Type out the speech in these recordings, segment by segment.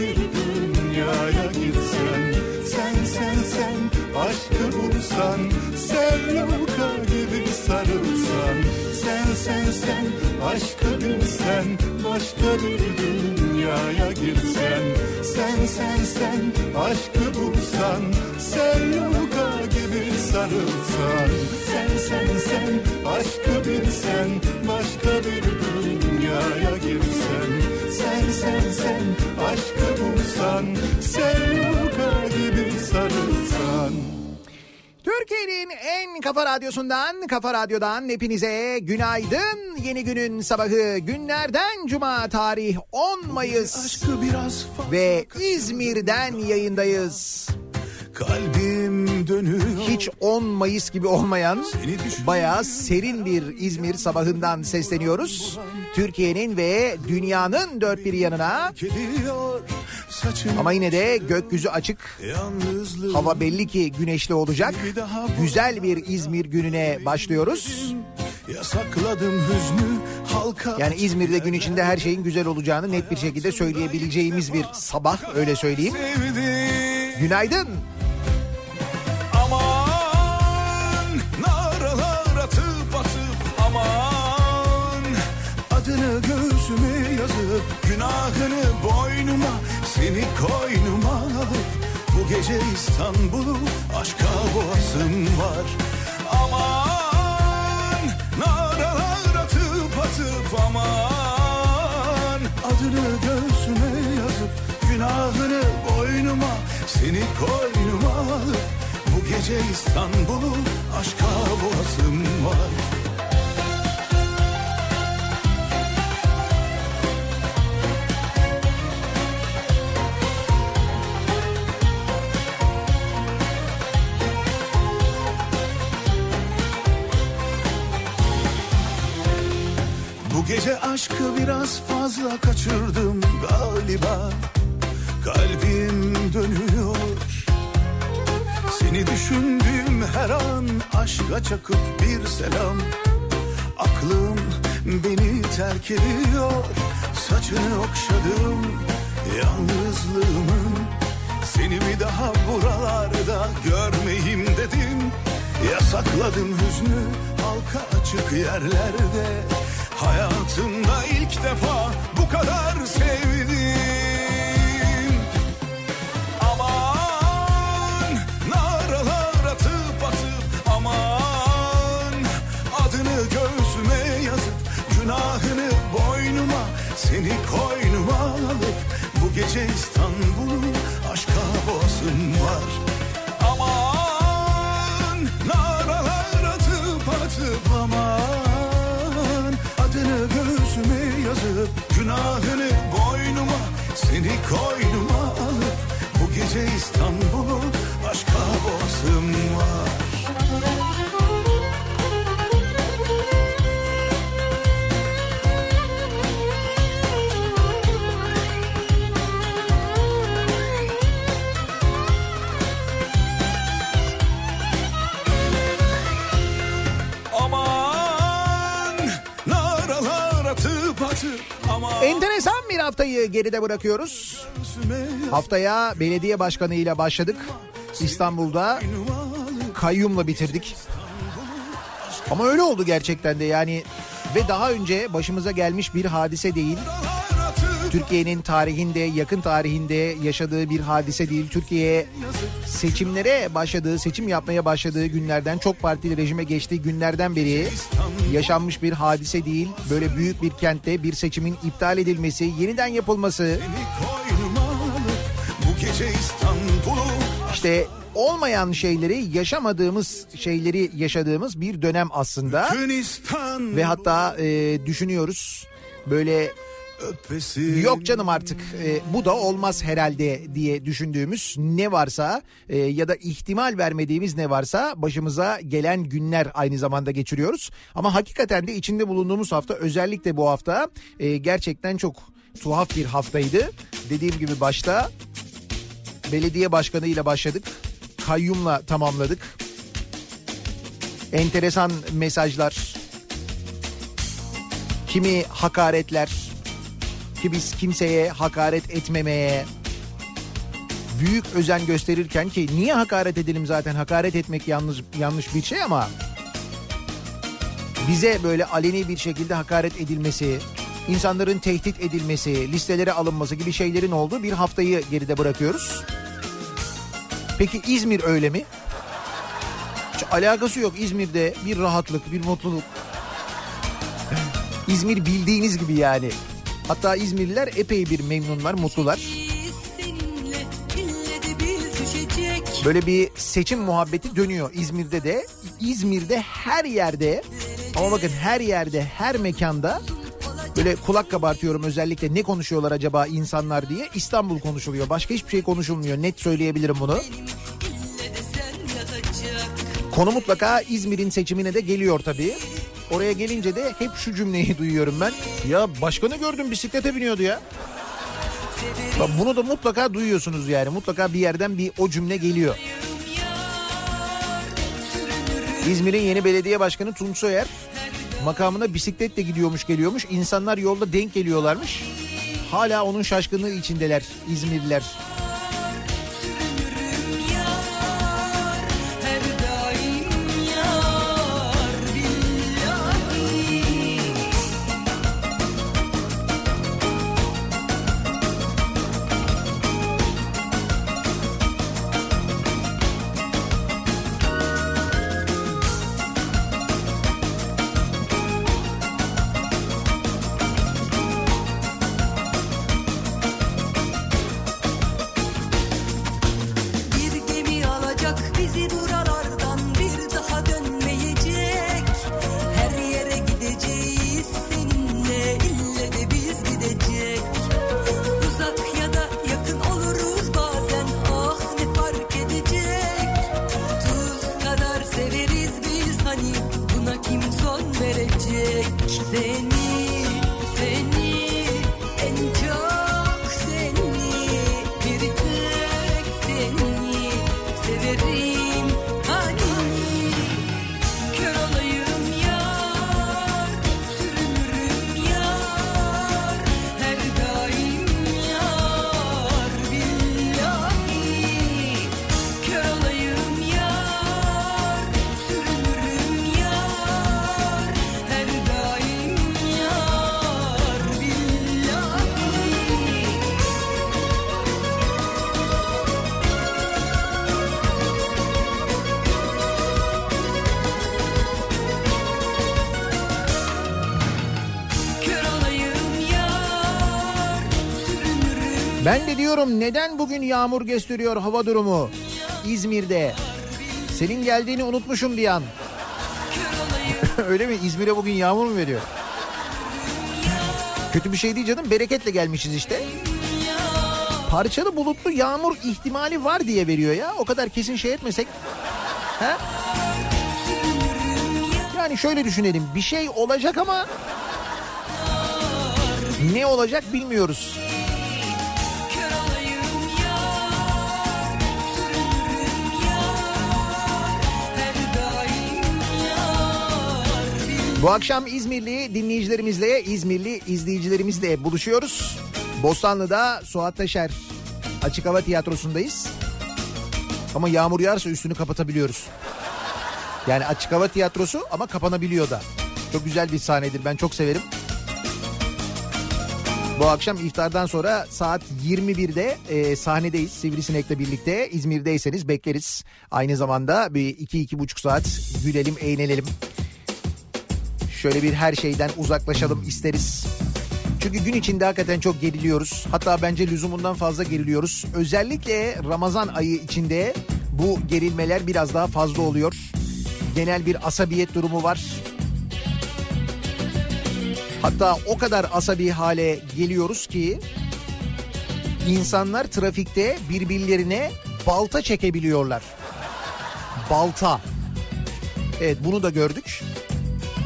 bir dünyaya gitsen Sen sen sen aşkı bulsan Selluka gibi sarılsan Sen sen sen aşkı bilsen başka bir dünyaya girsen Sen sen sen aşkı bulsan Selluka gibi sarılsan Sen sen sen aşkı bilsen başka bir dünyaya girsen Sen sen sen aşkı bulsan Selluka gibi sarılsan Türkiye'nin en kafa radyosundan, kafa radyodan hepinize günaydın. Yeni günün sabahı günlerden cuma tarih 10 Mayıs ve İzmir'den yayındayız. Kalbim dönüyor Hiç 10 Mayıs gibi olmayan bayağı serin bir İzmir sabahından sesleniyoruz. Türkiye'nin ve dünyanın dört bir yanına ama yine de gökyüzü açık. Yalnızlığım Hava belli ki güneşli olacak. Güzel bir İzmir gününe başlıyoruz. Yasakladım hüznü halka Yani İzmir'de gün içinde her şeyin güzel olacağını net bir şekilde söyleyebileceğimiz bir sabah öyle söyleyeyim. sevdim Günaydın. Yazıp günahını boynuma Seni koynuma alıp bu gece İstanbul'u aşka boğasım var. Aman naralar atıp atıp aman. Adını göğsüme yazıp günahını boynuma Seni koynuma alıp bu gece İstanbul'u aşka boğasım var gece aşkı biraz fazla kaçırdım galiba. Kalbim dönüyor. Seni düşündüğüm her an aşka çakıp bir selam. Aklım beni terk ediyor. Saçını okşadım yalnızlığımın. Seni bir daha buralarda görmeyeyim dedim. Yasakladım hüznü halka açık yerlerde Hayatımda ilk defa bu kadar sevdim. Aman naralar atıp atıp aman. Adını göğsüme yazıp günahını boynuma Seni koynuma alıp bu gece istedim haftayı geride bırakıyoruz. Haftaya belediye başkanı ile başladık. İstanbul'da kayyumla bitirdik. Ama öyle oldu gerçekten de yani ve daha önce başımıza gelmiş bir hadise değil. Türkiye'nin tarihinde, yakın tarihinde yaşadığı bir hadise değil. Türkiye seçimlere başladığı, seçim yapmaya başladığı günlerden, çok partili rejime geçtiği günlerden beri yaşanmış bir hadise değil. Böyle büyük bir kentte bir seçimin iptal edilmesi, yeniden yapılması, işte olmayan şeyleri, yaşamadığımız şeyleri yaşadığımız bir dönem aslında. Ve hatta e, düşünüyoruz böyle öpesi Yok canım artık e, bu da olmaz herhalde diye düşündüğümüz ne varsa e, ya da ihtimal vermediğimiz ne varsa başımıza gelen günler aynı zamanda geçiriyoruz. Ama hakikaten de içinde bulunduğumuz hafta özellikle bu hafta e, gerçekten çok tuhaf bir haftaydı. Dediğim gibi başta belediye başkanı ile başladık. Kayyumla tamamladık. Enteresan mesajlar. Kimi hakaretler, ki biz kimseye hakaret etmemeye büyük özen gösterirken ki niye hakaret edelim zaten hakaret etmek yanlış yanlış bir şey ama bize böyle aleni bir şekilde hakaret edilmesi, insanların tehdit edilmesi, listelere alınması gibi şeylerin olduğu bir haftayı geride bırakıyoruz. Peki İzmir öyle mi? Hiç alakası yok İzmir'de bir rahatlık, bir mutluluk. İzmir bildiğiniz gibi yani. Hatta İzmirliler epey bir memnunlar, mutlular. Böyle bir seçim muhabbeti dönüyor İzmir'de de. İzmir'de her yerde ama bakın her yerde, her mekanda böyle kulak kabartıyorum özellikle ne konuşuyorlar acaba insanlar diye. İstanbul konuşuluyor. Başka hiçbir şey konuşulmuyor. Net söyleyebilirim bunu. Konu mutlaka İzmir'in seçimine de geliyor tabii. Oraya gelince de hep şu cümleyi duyuyorum ben. Ya başkanı gördüm bisiklete biniyordu ya. Bak Bunu da mutlaka duyuyorsunuz yani. Mutlaka bir yerden bir o cümle geliyor. İzmir'in yeni belediye başkanı Tunç Soyer makamına bisikletle gidiyormuş geliyormuş. İnsanlar yolda denk geliyorlarmış. Hala onun şaşkınlığı içindeler İzmirliler. Diyorum neden bugün yağmur gösteriyor hava durumu İzmir'de. Senin geldiğini unutmuşum bir an. Öyle mi? İzmir'e bugün yağmur mu veriyor? Kötü bir şey değil canım. Bereketle gelmişiz işte. Parçalı bulutlu yağmur ihtimali var diye veriyor ya. O kadar kesin şey etmesek. He? Yani şöyle düşünelim. Bir şey olacak ama ne olacak bilmiyoruz. Bu akşam İzmirli dinleyicilerimizle, İzmirli izleyicilerimizle buluşuyoruz. Bostanlı'da Suat Taşer Açık Hava Tiyatrosu'ndayız. Ama yağmur yağarsa üstünü kapatabiliyoruz. Yani açık hava tiyatrosu ama kapanabiliyor da. Çok güzel bir sahnedir ben çok severim. Bu akşam iftardan sonra saat 21'de e, sahnedeyiz Sivrisinek'le birlikte. İzmir'deyseniz bekleriz. Aynı zamanda bir iki iki buçuk saat gülelim eğlenelim. Şöyle bir her şeyden uzaklaşalım isteriz. Çünkü gün içinde hakikaten çok geriliyoruz. Hatta bence lüzumundan fazla geriliyoruz. Özellikle Ramazan ayı içinde bu gerilmeler biraz daha fazla oluyor. Genel bir asabiyet durumu var. Hatta o kadar asabi hale geliyoruz ki insanlar trafikte birbirlerine balta çekebiliyorlar. Balta. Evet bunu da gördük.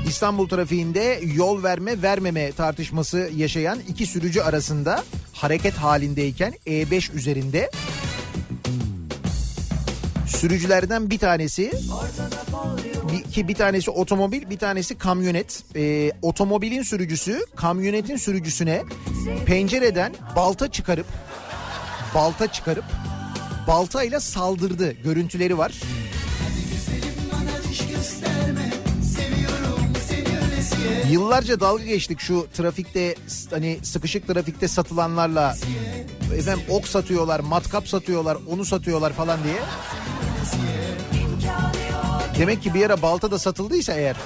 İstanbul trafiğinde yol verme vermeme tartışması yaşayan iki sürücü arasında hareket halindeyken E5 üzerinde sürücülerden bir tanesi ki bir tanesi otomobil bir tanesi kamyonet Ee, otomobilin sürücüsü kamyonetin sürücüsüne pencereden balta çıkarıp balta çıkarıp baltayla saldırdı görüntüleri var. Yıllarca dalga geçtik şu trafikte hani sıkışık trafikte satılanlarla. Efendim ok satıyorlar, matkap satıyorlar, onu satıyorlar falan diye. Demek ki bir yere balta da satıldıysa eğer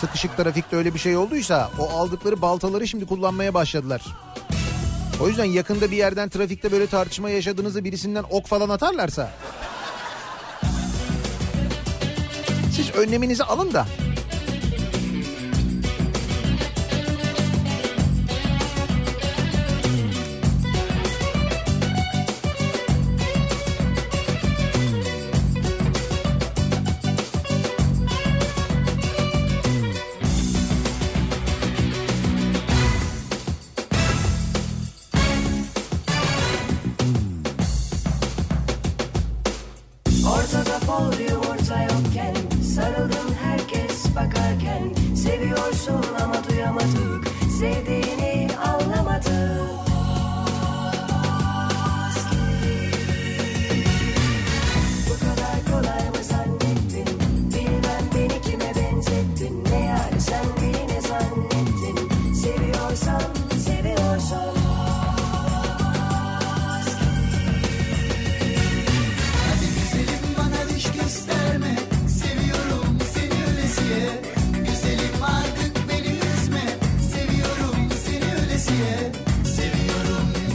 sıkışık trafikte öyle bir şey olduysa o aldıkları baltaları şimdi kullanmaya başladılar. O yüzden yakında bir yerden trafikte böyle tartışma yaşadığınızda birisinden ok falan atarlarsa siz önleminizi alın da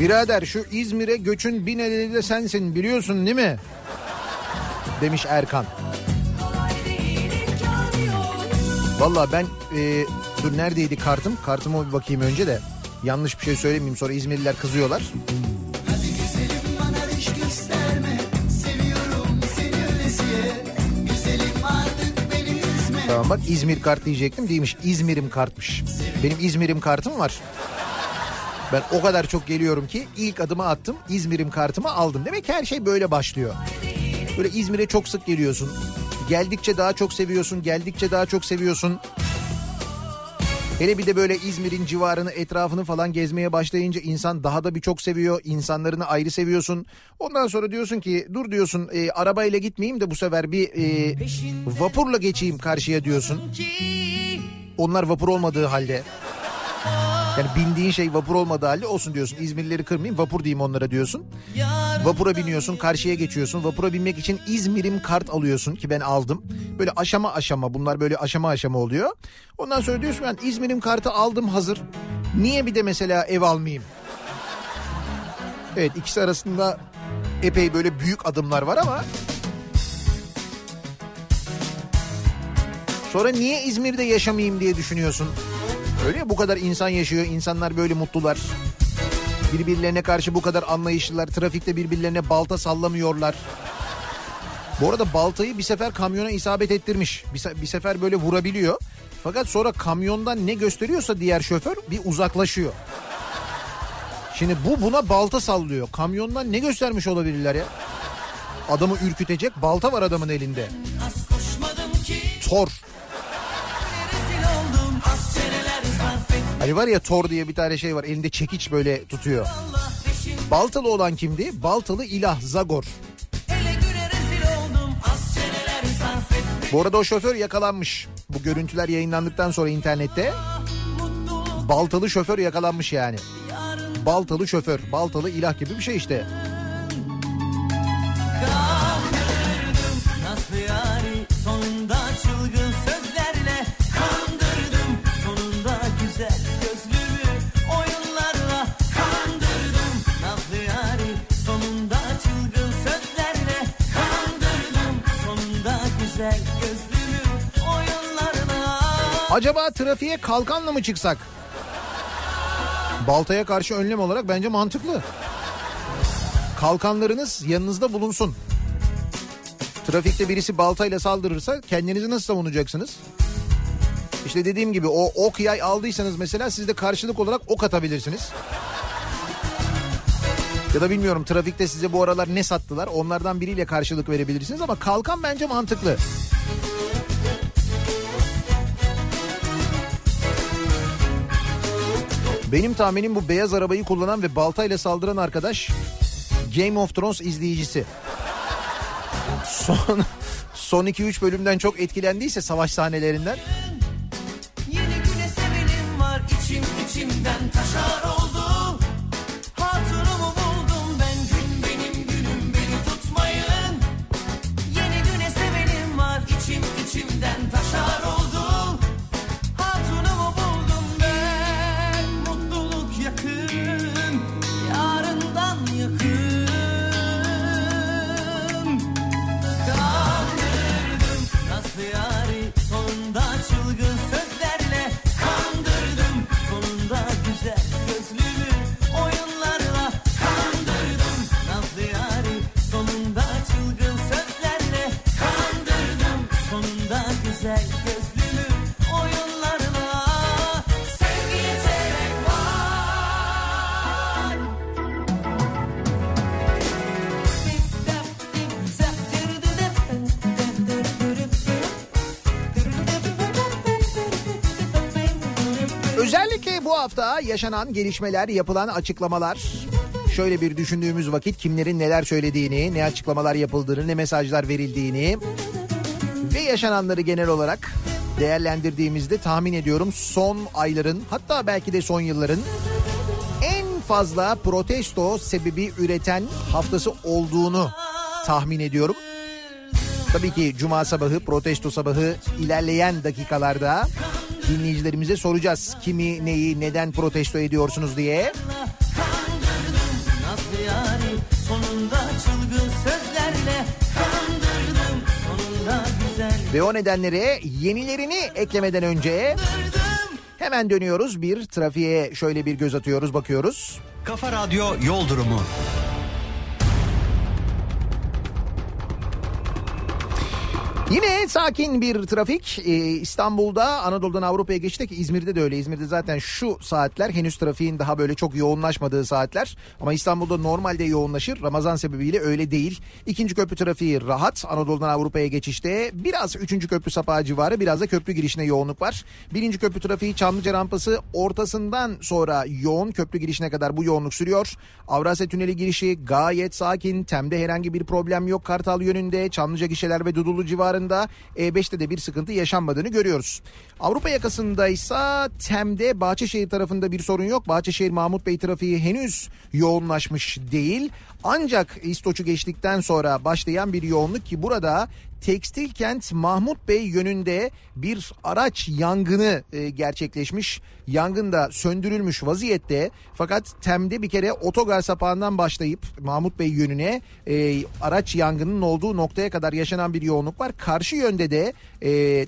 Birader şu İzmir'e göçün bir nedeni de sensin biliyorsun değil mi? Demiş Erkan. Valla ben e, dur neredeydi kartım? Kartıma bir bakayım önce de. Yanlış bir şey söylemeyeyim sonra İzmirliler kızıyorlar. Gösterme Tamam bak İzmir kart diyecektim değilmiş. İzmir'im kartmış. Benim İzmir'im kartım var. Ben o kadar çok geliyorum ki ilk adımı attım İzmir'im kartımı aldım. Demek ki her şey böyle başlıyor. Böyle İzmir'e çok sık geliyorsun. Geldikçe daha çok seviyorsun, geldikçe daha çok seviyorsun. Hele bir de böyle İzmir'in civarını, etrafını falan gezmeye başlayınca insan daha da bir çok seviyor. İnsanlarını ayrı seviyorsun. Ondan sonra diyorsun ki dur diyorsun e, arabayla gitmeyeyim de bu sefer bir e, vapurla geçeyim karşıya diyorsun. Onlar vapur olmadığı halde. Yani bindiğin şey vapur olmadığı halde olsun diyorsun. İzmirlileri kırmayayım vapur diyeyim onlara diyorsun. Vapura biniyorsun karşıya geçiyorsun. Vapura binmek için İzmir'im kart alıyorsun ki ben aldım. Böyle aşama aşama bunlar böyle aşama aşama oluyor. Ondan sonra diyorsun ben İzmir'im kartı aldım hazır. Niye bir de mesela ev almayayım? Evet ikisi arasında epey böyle büyük adımlar var ama sonra niye İzmir'de yaşamayayım diye düşünüyorsun. Öyle ya bu kadar insan yaşıyor, insanlar böyle mutlular. Birbirlerine karşı bu kadar anlayışlılar, trafikte birbirlerine balta sallamıyorlar. Bu arada baltayı bir sefer kamyona isabet ettirmiş. Bir, se- bir sefer böyle vurabiliyor. Fakat sonra kamyondan ne gösteriyorsa diğer şoför bir uzaklaşıyor. Şimdi bu buna balta sallıyor. Kamyondan ne göstermiş olabilirler ya? Adamı ürkütecek balta var adamın elinde. Tor. Hani var ya Tor diye bir tane şey var. Elinde çekiç böyle tutuyor. Baltalı olan kimdi? Baltalı ilah Zagor. Bu arada o şoför yakalanmış. Bu görüntüler yayınlandıktan sonra internette baltalı şoför yakalanmış yani. Baltalı şoför, baltalı ilah gibi bir şey işte. Acaba trafiğe kalkanla mı çıksak? Baltaya karşı önlem olarak bence mantıklı. Kalkanlarınız yanınızda bulunsun. Trafikte birisi baltayla saldırırsa kendinizi nasıl savunacaksınız? İşte dediğim gibi o ok yay aldıysanız mesela siz de karşılık olarak ok atabilirsiniz. Ya da bilmiyorum trafikte size bu aralar ne sattılar onlardan biriyle karşılık verebilirsiniz ama kalkan bence mantıklı. Benim tahminim bu beyaz arabayı kullanan ve baltayla saldıran arkadaş Game of Thrones izleyicisi. Son son 2-3 bölümden çok etkilendiyse savaş sahnelerinden yaşanan gelişmeler, yapılan açıklamalar. Şöyle bir düşündüğümüz vakit kimlerin neler söylediğini, ne açıklamalar yapıldığını, ne mesajlar verildiğini ve yaşananları genel olarak değerlendirdiğimizde tahmin ediyorum son ayların hatta belki de son yılların en fazla protesto sebebi üreten haftası olduğunu tahmin ediyorum. Tabii ki cuma sabahı protesto sabahı ilerleyen dakikalarda dinleyicilerimize soracağız. Kimi neyi neden protesto ediyorsunuz diye. Ve o nedenlere yenilerini eklemeden önce hemen dönüyoruz. Bir trafiğe şöyle bir göz atıyoruz bakıyoruz. Kafa Radyo Yol Durumu. Yine sakin bir trafik. Ee, İstanbul'da Anadolu'dan Avrupa'ya geçtik. İzmir'de de öyle. İzmir'de zaten şu saatler henüz trafiğin daha böyle çok yoğunlaşmadığı saatler. Ama İstanbul'da normalde yoğunlaşır. Ramazan sebebiyle öyle değil. İkinci köprü trafiği rahat. Anadolu'dan Avrupa'ya geçişte biraz üçüncü köprü sapağı civarı biraz da köprü girişine yoğunluk var. Birinci köprü trafiği Çamlıca rampası ortasından sonra yoğun köprü girişine kadar bu yoğunluk sürüyor. Avrasya Tüneli girişi gayet sakin. Tem'de herhangi bir problem yok. Kartal yönünde Çamlıca gişeler ve Dudullu civarında E5'te de bir sıkıntı yaşanmadığını görüyoruz. Avrupa yakasındaysa Tem'de Bahçeşehir tarafında bir sorun yok. Bahçeşehir Mahmut Bey trafiği henüz yoğunlaşmış değil. Ancak İstoç'u geçtikten sonra başlayan bir yoğunluk ki burada Tekstil Kent Mahmut Bey yönünde bir araç yangını e, gerçekleşmiş. Yangın da söndürülmüş vaziyette. Fakat Tem'de bir kere otogar sapağından başlayıp Mahmut Bey yönüne e, araç yangının olduğu noktaya kadar yaşanan bir yoğunluk var. Karşı yönde de e,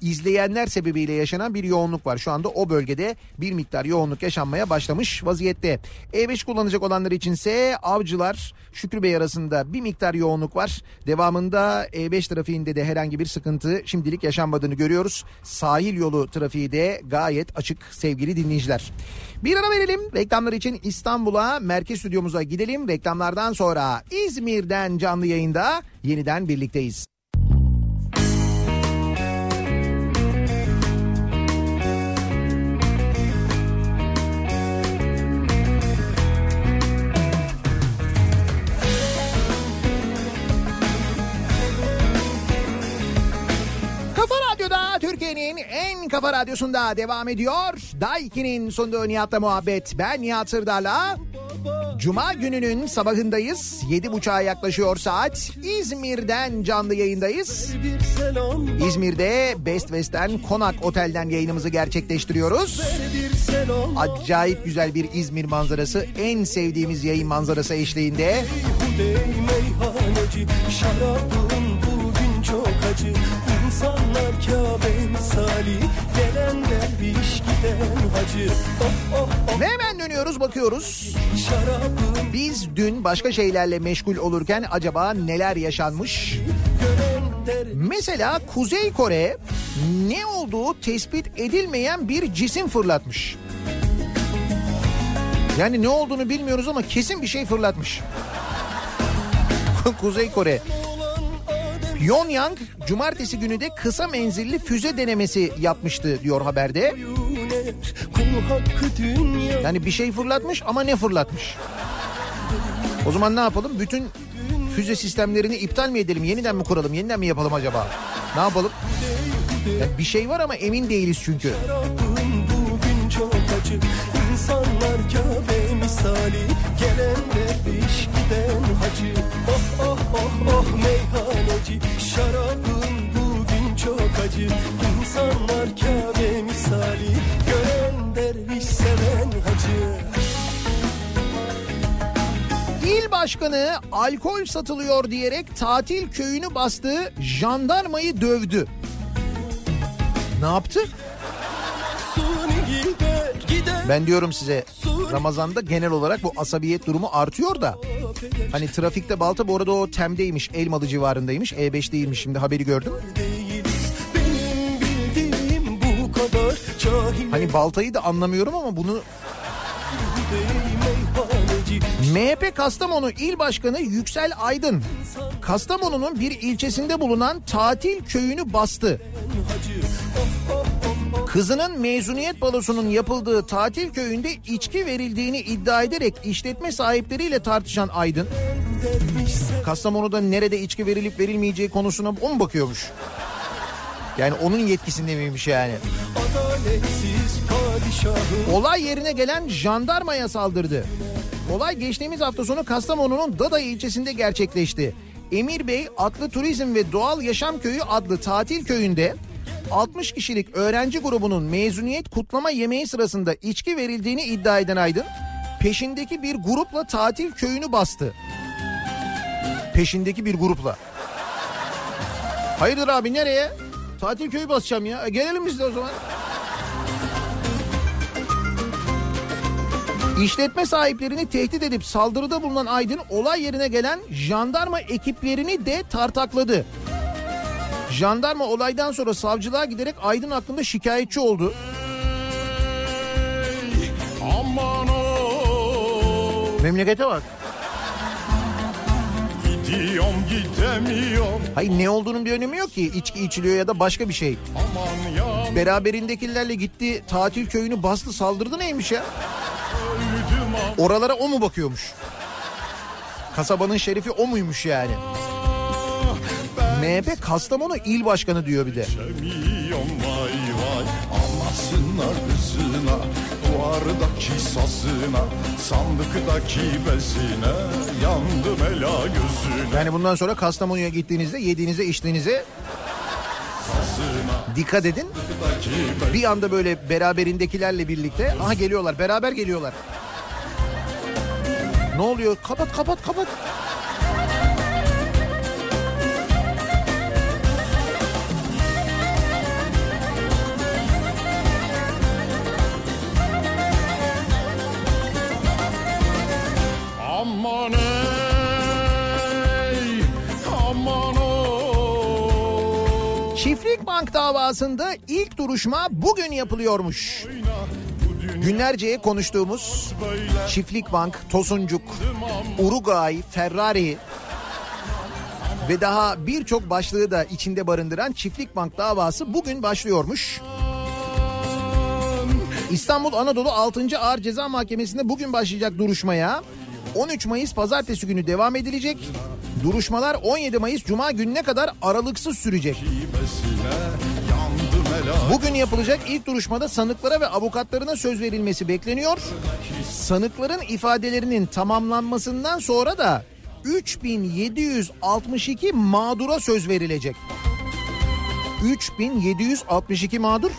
izleyenler sebebiyle yaşanan bir yoğunluk var. Şu anda o bölgede bir miktar yoğunluk yaşanmaya başlamış vaziyette. E5 kullanacak olanlar içinse Avcılar Şükrü Bey arasında bir miktar yoğunluk var. Devamında E5 trafiğinde de herhangi bir sıkıntı şimdilik yaşanmadığını görüyoruz. Sahil yolu trafiği de gayet açık sevgili dinleyiciler. Bir ara verelim. Reklamlar için İstanbul'a merkez stüdyomuza gidelim. Reklamlardan sonra İzmir'den canlı yayında yeniden birlikteyiz. Türkiye'nin en kafa radyosunda devam ediyor. Daiki'nin sunduğu Nihat'la muhabbet. Ben Nihat Sırdar'la. Cuma gününün sabahındayız. Yedi buçuğa yaklaşıyor saat. İzmir'den canlı yayındayız. İzmir'de Best West'ten Konak Otel'den yayınımızı gerçekleştiriyoruz. Acayip güzel bir İzmir manzarası. En sevdiğimiz yayın manzarası eşliğinde. Hudey meyhaneci Şarabım çok acı İnsanlar Kabe misali Gelen derviş giden hacı Oh oh oh hemen dönüyoruz bakıyoruz. Biz dün başka şeylerle meşgul olurken acaba neler yaşanmış? Mesela Kuzey Kore ne olduğu tespit edilmeyen bir cisim fırlatmış. Yani ne olduğunu bilmiyoruz ama kesin bir şey fırlatmış. Kuzey Kore. Pyongyang cumartesi günü de kısa menzilli füze denemesi yapmıştı diyor haberde. Yani bir şey fırlatmış ama ne fırlatmış? O zaman ne yapalım? Bütün füze sistemlerini iptal mi edelim? Yeniden mi kuralım? Yeniden mi yapalım acaba? Ne yapalım? Yani bir şey var ama emin değiliz çünkü. İnsanlar Kabe misali Gelen derviş giden hacı Oh oh oh oh acı İnsanlar Kabe misali Gören derviş seven hacı İl başkanı alkol satılıyor diyerek tatil köyünü bastı, jandarmayı dövdü. Ne yaptı? Ben diyorum size Ramazan'da genel olarak bu asabiyet durumu artıyor da. Hani trafikte balta bu arada o Tem'deymiş, Elmalı civarındaymış. E5 değilmiş şimdi haberi gördüm. Hani baltayı da anlamıyorum ama bunu MHP Kastamonu İl Başkanı Yüksel Aydın Kastamonu'nun bir ilçesinde bulunan tatil köyünü bastı. Kızının mezuniyet balosunun yapıldığı tatil köyünde içki verildiğini iddia ederek işletme sahipleriyle tartışan Aydın Kastamonu'da nerede içki verilip verilmeyeceği konusuna o mu bakıyormuş? Yani onun yetkisinde miymiş yani? Olay yerine gelen jandarmaya saldırdı. Olay geçtiğimiz hafta sonu Kastamonu'nun Dada ilçesinde gerçekleşti. Emir Bey Atlı Turizm ve Doğal Yaşam Köyü adlı tatil köyünde 60 kişilik öğrenci grubunun mezuniyet kutlama yemeği sırasında içki verildiğini iddia eden Aydın peşindeki bir grupla tatil köyünü bastı. Peşindeki bir grupla. Hayırdır abi nereye? Tatil köyü basacağım ya. E, gelelim biz de o zaman. İşletme sahiplerini tehdit edip saldırıda bulunan Aydın olay yerine gelen jandarma ekiplerini de tartakladı. Jandarma olaydan sonra savcılığa giderek Aydın hakkında şikayetçi oldu. O Memlekete bak. Gidiyorum gidemiyorum Hayır ne olduğunun bir önemi yok ki. İçki içiliyor ya da başka bir şey. Beraberindekilerle gitti tatil köyünü bastı saldırdı neymiş ya? Oralara o mu bakıyormuş? Kasabanın şerifi o muymuş yani? MHP Kastamonu il başkanı diyor bir de. Vay vay Anlasınlar kızına Duvardaki sazına Sandıktaki bezine Yandım ela gözüne Yani bundan sonra Kastamonu'ya gittiğinizde yediğinize içtiğinize dikkat edin. Bir anda böyle beraberindekilerle birlikte aha geliyorlar beraber geliyorlar. Ne oluyor? Kapat kapat kapat. Çiftlik Bank davasında ilk duruşma bugün yapılıyormuş. Günlerce konuştuğumuz Çiftlik Bank, Tosuncuk, Uruguay, Ferrari ve daha birçok başlığı da içinde barındıran Çiftlik Bank davası bugün başlıyormuş. İstanbul Anadolu 6. Ağır Ceza Mahkemesi'nde bugün başlayacak duruşmaya 13 Mayıs pazartesi günü devam edilecek. Duruşmalar 17 Mayıs Cuma gününe kadar aralıksız sürecek. Bugün yapılacak ilk duruşmada sanıklara ve avukatlarına söz verilmesi bekleniyor. Sanıkların ifadelerinin tamamlanmasından sonra da 3762 mağdura söz verilecek. 3762 mağdur.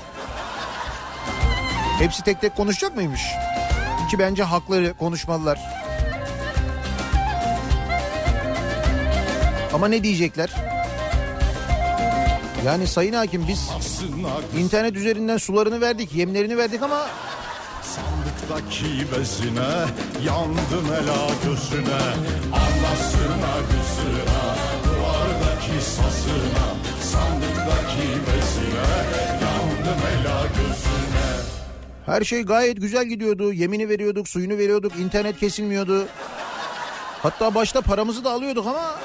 Hepsi tek tek konuşacak mıymış? Ki bence hakları konuşmalılar. Ama ne diyecekler? Yani Sayın Hakim biz İnternet üzerinden sularını verdik, yemlerini verdik ama sandıktaki bezine Yandım ela gözüne Anlasına kızına Duvardaki sazına Sandıktaki bezine Yandım ela gözüne her şey gayet güzel gidiyordu. Yemini veriyorduk, suyunu veriyorduk, internet kesilmiyordu. Hatta başta paramızı da alıyorduk ama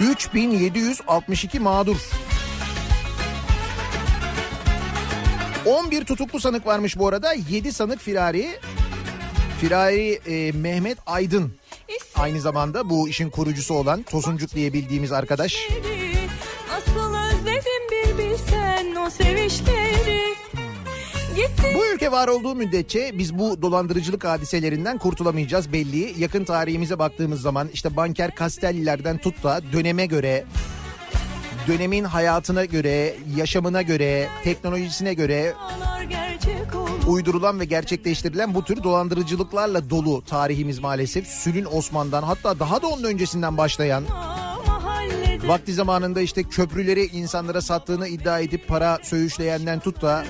3762 mağdur. 11 tutuklu sanık varmış bu arada. 7 sanık firari. Firari e, Mehmet Aydın. Aynı zamanda bu işin kurucusu olan Tosuncuk diye bildiğimiz arkadaş. Nasıl özledim bir bilsen o sevişleri Bu ülke var olduğu müddetçe biz bu dolandırıcılık hadiselerinden kurtulamayacağız belli. Yakın tarihimize baktığımız zaman işte banker Castelli'lerden tut da döneme göre dönemin hayatına göre, yaşamına göre, teknolojisine göre uydurulan ve gerçekleştirilen bu tür dolandırıcılıklarla dolu tarihimiz maalesef. Sülün Osman'dan hatta daha da onun öncesinden başlayan vakti zamanında işte köprüleri insanlara sattığını iddia edip para söğüşleyenden tut da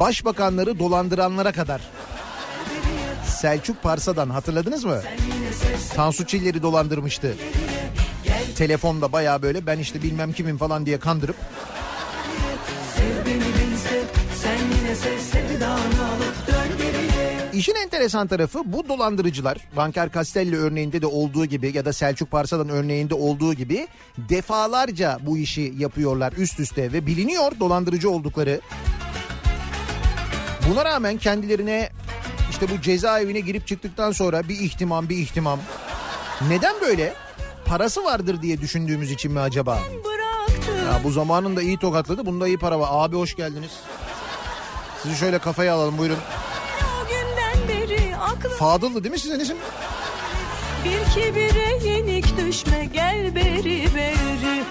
başbakanları dolandıranlara kadar. Selçuk Parsa'dan hatırladınız mı? Tansu Çiller'i dolandırmıştı. Telefonda baya böyle ben işte bilmem kimim falan diye kandırıp İşin enteresan tarafı bu dolandırıcılar Banker Castelli örneğinde de olduğu gibi ya da Selçuk Parsa'dan örneğinde olduğu gibi defalarca bu işi yapıyorlar üst üste ve biliniyor dolandırıcı oldukları. Buna rağmen kendilerine işte bu cezaevine girip çıktıktan sonra bir ihtimam bir ihtimam. Neden böyle? Parası vardır diye düşündüğümüz için mi acaba? Ya bu zamanında iyi tokatladı. Bunda iyi para var. Abi hoş geldiniz. Sizi şöyle kafaya alalım buyurun. Fadıl'dı değil mi sizin isim? Bir kibire yenik düşme gel beri beri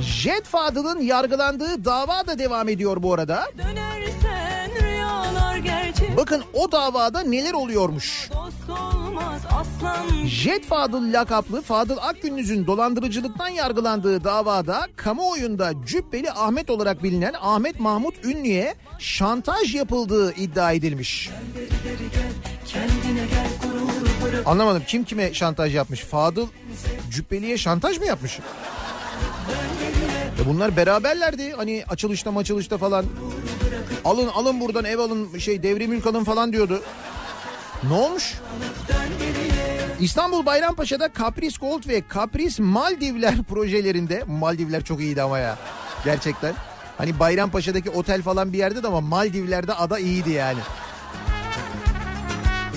Jet Fadıl'ın yargılandığı dava da devam ediyor bu arada. Gerçek Bakın o davada neler oluyormuş. Jet Fadıl lakaplı Fadıl Akgündüz'ün dolandırıcılıktan yargılandığı davada kamuoyunda Cübbeli Ahmet olarak bilinen Ahmet Mahmut Ünlü'ye şantaj yapıldığı iddia edilmiş. Anlamadım kim kime şantaj yapmış? Fadıl Cübbeli'ye şantaj mı yapmış? E bunlar beraberlerdi hani açılışta maçılışta falan. Alın alın buradan ev alın şey devri mülk alın falan diyordu. Ne olmuş? İstanbul Bayrampaşa'da Kapris Gold ve Kapris Maldivler projelerinde Maldivler çok iyiydi ama ya gerçekten. Hani Bayrampaşa'daki otel falan bir yerde de ama Maldivler'de ada iyiydi yani.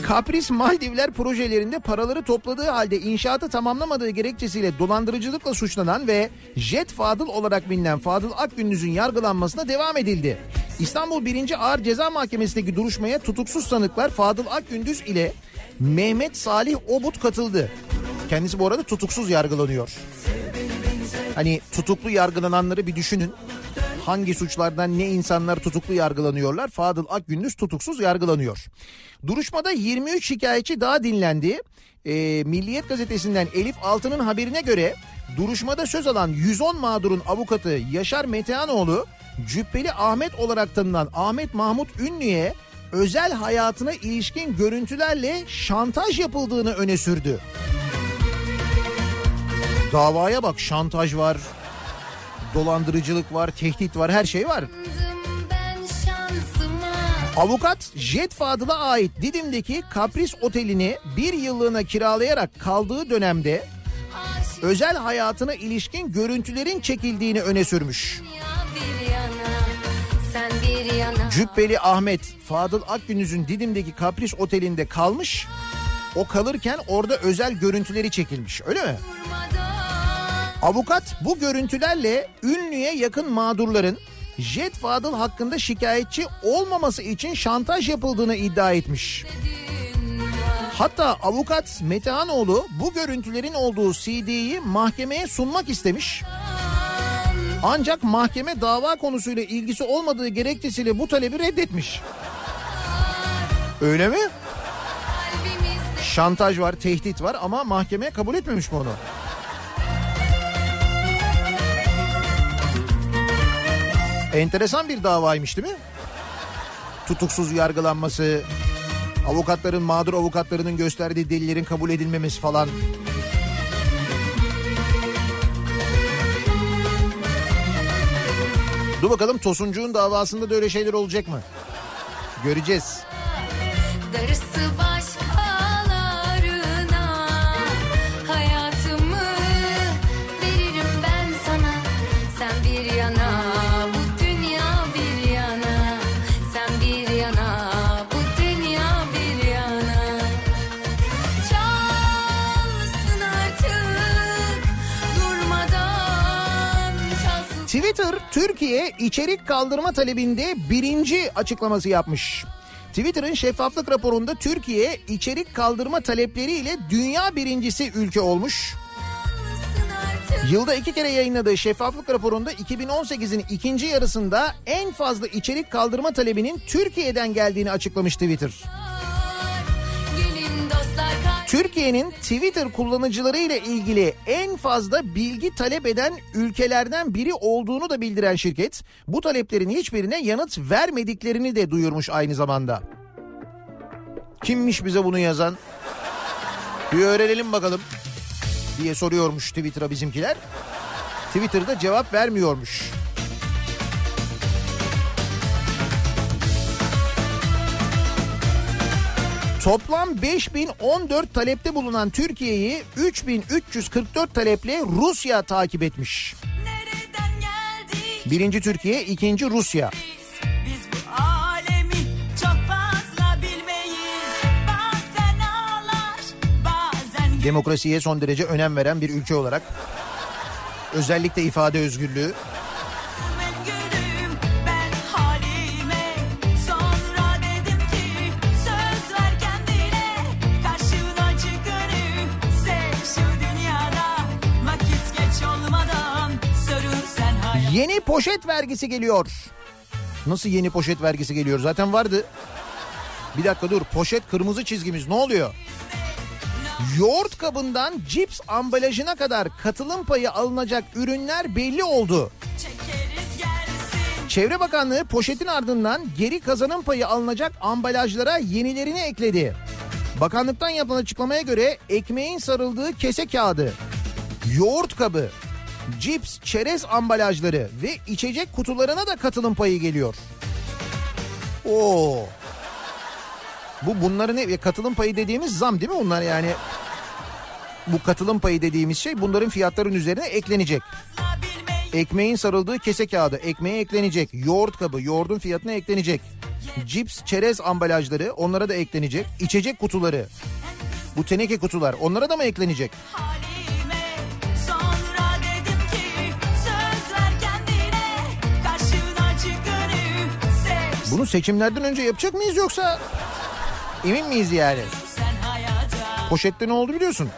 Kapris Maldivler projelerinde paraları topladığı halde inşaatı tamamlamadığı gerekçesiyle dolandırıcılıkla suçlanan ve Jet Fadıl olarak bilinen Fadıl Akgündüz'ün yargılanmasına devam edildi. İstanbul 1. Ağır Ceza Mahkemesi'ndeki duruşmaya tutuksuz sanıklar Fadıl Akgündüz ile Mehmet Salih Obut katıldı. Kendisi bu arada tutuksuz yargılanıyor. Hani tutuklu yargılananları bir düşünün. Hangi suçlardan ne insanlar tutuklu yargılanıyorlar? Fadıl Akgündüz tutuksuz yargılanıyor. Duruşmada 23 şikayetçi daha dinlendi. Ee, Milliyet gazetesinden Elif Altın'ın haberine göre duruşmada söz alan 110 mağdurun avukatı Yaşar Metehanoğlu Cübbeli Ahmet olarak tanınan Ahmet Mahmut Ünlü'ye özel hayatına ilişkin görüntülerle şantaj yapıldığını öne sürdü. Davaya bak şantaj var, dolandırıcılık var, tehdit var, her şey var. Avukat Jet Fadıl'a ait Didim'deki Kapris Oteli'ni bir yıllığına kiralayarak kaldığı dönemde özel hayatına ilişkin görüntülerin çekildiğini öne sürmüş. Cübbeli Ahmet Fadıl Akgündüz'ün Didim'deki Kapris Oteli'nde kalmış. O kalırken orada özel görüntüleri çekilmiş öyle mi? Avukat bu görüntülerle ünlüye yakın mağdurların Jet Fadıl hakkında şikayetçi olmaması için şantaj yapıldığını iddia etmiş. Hatta avukat Metehanoğlu bu görüntülerin olduğu CD'yi mahkemeye sunmak istemiş. Ancak mahkeme dava konusuyla ilgisi olmadığı gerekçesiyle bu talebi reddetmiş. Öyle mi? Şantaj var, tehdit var ama mahkeme kabul etmemiş mi onu? Enteresan bir davaymış değil mi? Tutuksuz yargılanması, avukatların mağdur avukatlarının gösterdiği delillerin kabul edilmemesi falan. Dur bakalım Tosuncuğun davasında da öyle şeyler olacak mı? Göreceğiz. darısı başkalarına Twitter Türkiye içerik kaldırma talebinde birinci açıklaması yapmış. Twitter'ın şeffaflık raporunda Türkiye içerik kaldırma talepleriyle dünya birincisi ülke olmuş. Yılda iki kere yayınladığı şeffaflık raporunda 2018'in ikinci yarısında en fazla içerik kaldırma talebinin Türkiye'den geldiğini açıklamış Twitter. Türkiye'nin Twitter kullanıcıları ile ilgili en fazla bilgi talep eden ülkelerden biri olduğunu da bildiren şirket bu taleplerin hiçbirine yanıt vermediklerini de duyurmuş aynı zamanda. Kimmiş bize bunu yazan? Bir öğrenelim bakalım diye soruyormuş Twitter'a bizimkiler. Twitter'da cevap vermiyormuş. Toplam 5014 talepte bulunan Türkiye'yi 3344 taleple Rusya takip etmiş. Birinci Türkiye, ikinci Rusya. Demokrasiye son derece önem veren bir ülke olarak. Özellikle ifade özgürlüğü. Poşet vergisi geliyor. Nasıl yeni poşet vergisi geliyor? Zaten vardı. Bir dakika dur. Poşet kırmızı çizgimiz ne oluyor? Yoğurt kabından cips ambalajına kadar katılım payı alınacak ürünler belli oldu. Çevre Bakanlığı poşetin ardından geri kazanım payı alınacak ambalajlara yenilerini ekledi. Bakanlıktan yapılan açıklamaya göre ekmeğin sarıldığı kese kağıdı, yoğurt kabı, cips, çerez ambalajları ve içecek kutularına da katılım payı geliyor. Oo. Bu bunların ne? Katılım payı dediğimiz zam değil mi bunlar yani? Bu katılım payı dediğimiz şey bunların fiyatların üzerine eklenecek. Ekmeğin sarıldığı kese kağıdı ekmeğe eklenecek. Yoğurt kabı yoğurdun fiyatına eklenecek. cips, çerez ambalajları onlara da eklenecek. İçecek kutuları. Bu teneke kutular onlara da mı eklenecek? halime Bunu seçimlerden önce yapacak mıyız yoksa emin miyiz yani? Poşette ne oldu biliyorsun.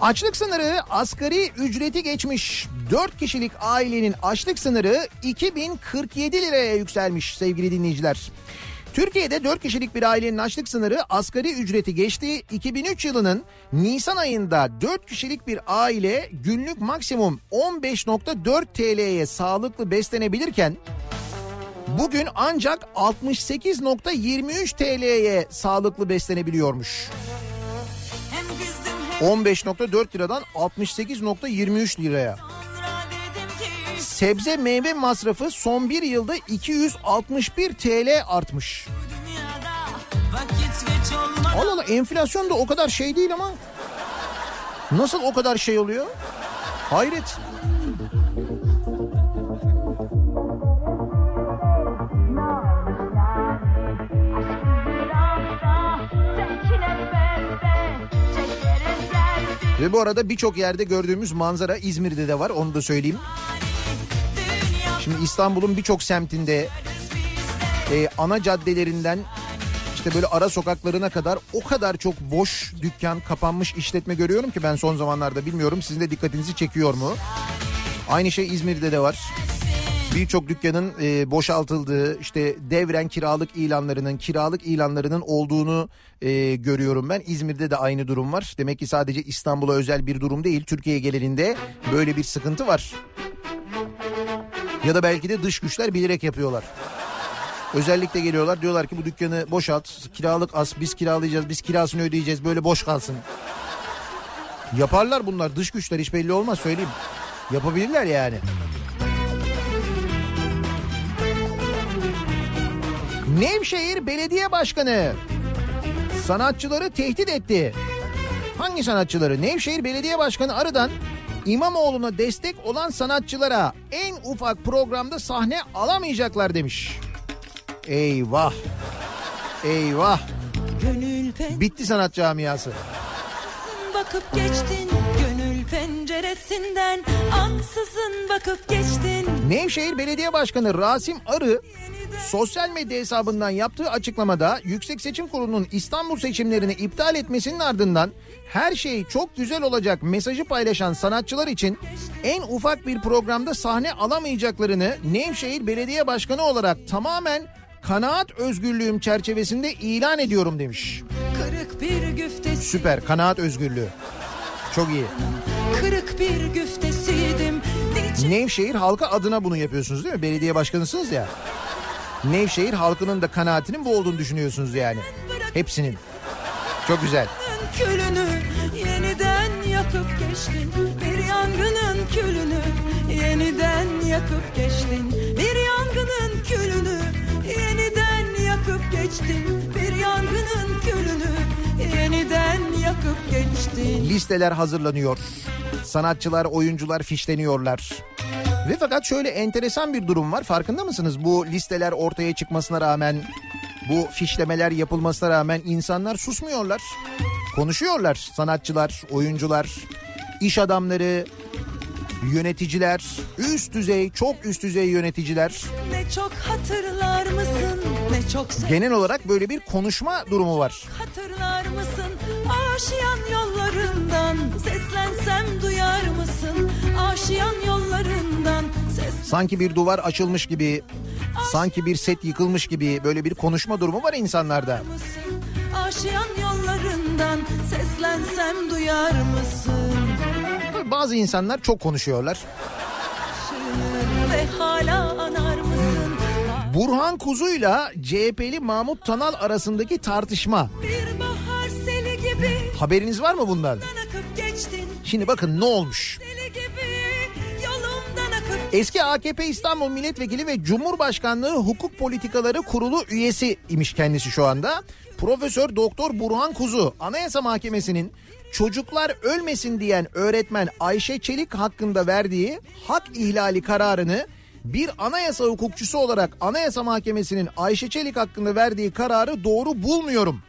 Açlık sınırı asgari ücreti geçmiş. 4 kişilik ailenin açlık sınırı 2047 liraya yükselmiş sevgili dinleyiciler. Türkiye'de 4 kişilik bir ailenin açlık sınırı asgari ücreti geçti. 2003 yılının Nisan ayında 4 kişilik bir aile günlük maksimum 15.4 TL'ye sağlıklı beslenebilirken bugün ancak 68.23 TL'ye sağlıklı beslenebiliyormuş. Hem kızdım hem 15.4 liradan 68.23 liraya. Sebze meyve masrafı son bir yılda 261 TL artmış. Allah Allah enflasyon da o kadar şey değil ama. Nasıl o kadar şey oluyor? Hayret. Ve bu arada birçok yerde gördüğümüz manzara İzmir'de de var onu da söyleyeyim. Şimdi İstanbul'un birçok semtinde e, ana caddelerinden işte böyle ara sokaklarına kadar o kadar çok boş dükkan, kapanmış işletme görüyorum ki ben son zamanlarda bilmiyorum sizin de dikkatinizi çekiyor mu? Aynı şey İzmir'de de var. Birçok dükkanın e, boşaltıldığı işte devren kiralık ilanlarının kiralık ilanlarının olduğunu e, görüyorum ben. İzmir'de de aynı durum var. Demek ki sadece İstanbul'a özel bir durum değil. Türkiye genelinde böyle bir sıkıntı var. Ya da belki de dış güçler bilerek yapıyorlar. Özellikle geliyorlar diyorlar ki bu dükkanı boşalt kiralık az biz kiralayacağız biz kirasını ödeyeceğiz böyle boş kalsın. Yaparlar bunlar dış güçler hiç belli olmaz söyleyeyim. Yapabilirler yani. Nevşehir Belediye Başkanı sanatçıları tehdit etti. Hangi sanatçıları? Nevşehir Belediye Başkanı Arı'dan İmamoğlu'na destek olan sanatçılara en ufak programda sahne alamayacaklar demiş. Eyvah. Eyvah. Bitti sanat camiası. bakıp geçtin Gönül penceresinden Ansızın bakıp geçtin Nevşehir Belediye Başkanı Rasim Arı sosyal medya hesabından yaptığı açıklamada Yüksek Seçim Kurulu'nun İstanbul seçimlerini iptal etmesinin ardından her şey çok güzel olacak mesajı paylaşan sanatçılar için en ufak bir programda sahne alamayacaklarını Nevşehir Belediye Başkanı olarak tamamen kanaat özgürlüğüm çerçevesinde ilan ediyorum demiş. Kırık bir güftesi Süper kanaat özgürlüğü. Çok iyi. Kırık bir güftesiydim Nevşehir halka adına bunu yapıyorsunuz değil mi? Belediye başkanısınız ya. Nevşehir halkının da kanaatinin bu olduğunu düşünüyorsunuz yani. Hepsinin. Çok güzel. külünü Yeniden yakıp geçtin Bir yangının külünü Yeniden yakıp geçtin Bir yangının külünü Yeniden yakıp geçtin Bir yangının külünü Yeniden yakıp geçtin Listeler hazırlanıyor. Sanatçılar, oyuncular fişleniyorlar. Ve fakat şöyle enteresan bir durum var. Farkında mısınız? Bu listeler ortaya çıkmasına rağmen, bu fişlemeler yapılmasına rağmen insanlar susmuyorlar. Konuşuyorlar. Sanatçılar, oyuncular, iş adamları, yöneticiler, üst düzey, çok üst düzey yöneticiler. Ne çok hatırlar mısın Ne çok Genel olarak böyle bir konuşma durumu var. hatırlar mısın Aşiyan yollarından Seslensem duyar mısın Aşiyan yollarından Sanki bir duvar açılmış gibi, sanki bir set yıkılmış gibi böyle bir konuşma durumu var insanlarda. Aşiyan yollarından Seslensem duyar mısın Bazı insanlar çok konuşuyorlar. Ve hala anar mısın Burhan Kuzu'yla CHP'li Mahmut Tanal arasındaki tartışma. Gibi Haberiniz var mı bundan? Şimdi bakın ne olmuş. Eski AKP İstanbul Milletvekili ve Cumhurbaşkanlığı Hukuk Politikaları Kurulu üyesi imiş kendisi şu anda. Profesör Doktor Burhan Kuzu Anayasa Mahkemesi'nin çocuklar ölmesin diyen öğretmen Ayşe Çelik hakkında verdiği hak ihlali kararını bir anayasa hukukçusu olarak Anayasa Mahkemesi'nin Ayşe Çelik hakkında verdiği kararı doğru bulmuyorum.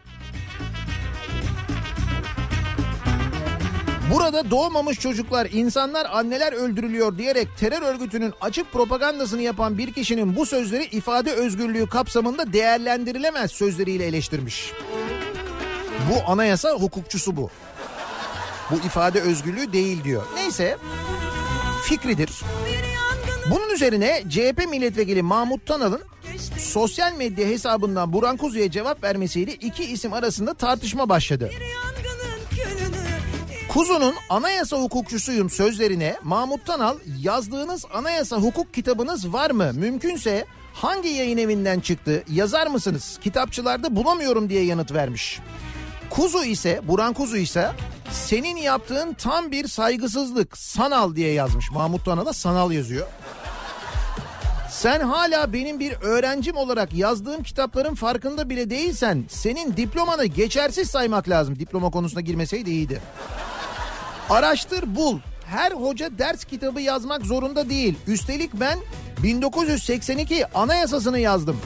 Burada doğmamış çocuklar, insanlar, anneler öldürülüyor diyerek terör örgütünün açık propagandasını yapan bir kişinin bu sözleri ifade özgürlüğü kapsamında değerlendirilemez sözleriyle eleştirmiş. Bu anayasa hukukçusu bu. Bu ifade özgürlüğü değil diyor. Neyse fikridir. Bunun üzerine CHP milletvekili Mahmut Tanal'ın sosyal medya hesabından Burhan Kuzu'ya cevap vermesiyle iki isim arasında tartışma başladı. Kuzu'nun anayasa hukukçusuyum sözlerine Mahmut Tanal yazdığınız anayasa hukuk kitabınız var mı? Mümkünse hangi yayın evinden çıktı yazar mısınız? Kitapçılarda bulamıyorum diye yanıt vermiş. Kuzu ise Burhan Kuzu ise senin yaptığın tam bir saygısızlık sanal diye yazmış. Mahmut Tanal'a sanal yazıyor. Sen hala benim bir öğrencim olarak yazdığım kitapların farkında bile değilsen senin diplomanı geçersiz saymak lazım. Diploma konusuna girmeseydi iyiydi. Araştır bul. Her hoca ders kitabı yazmak zorunda değil. Üstelik ben 1982 anayasasını yazdım.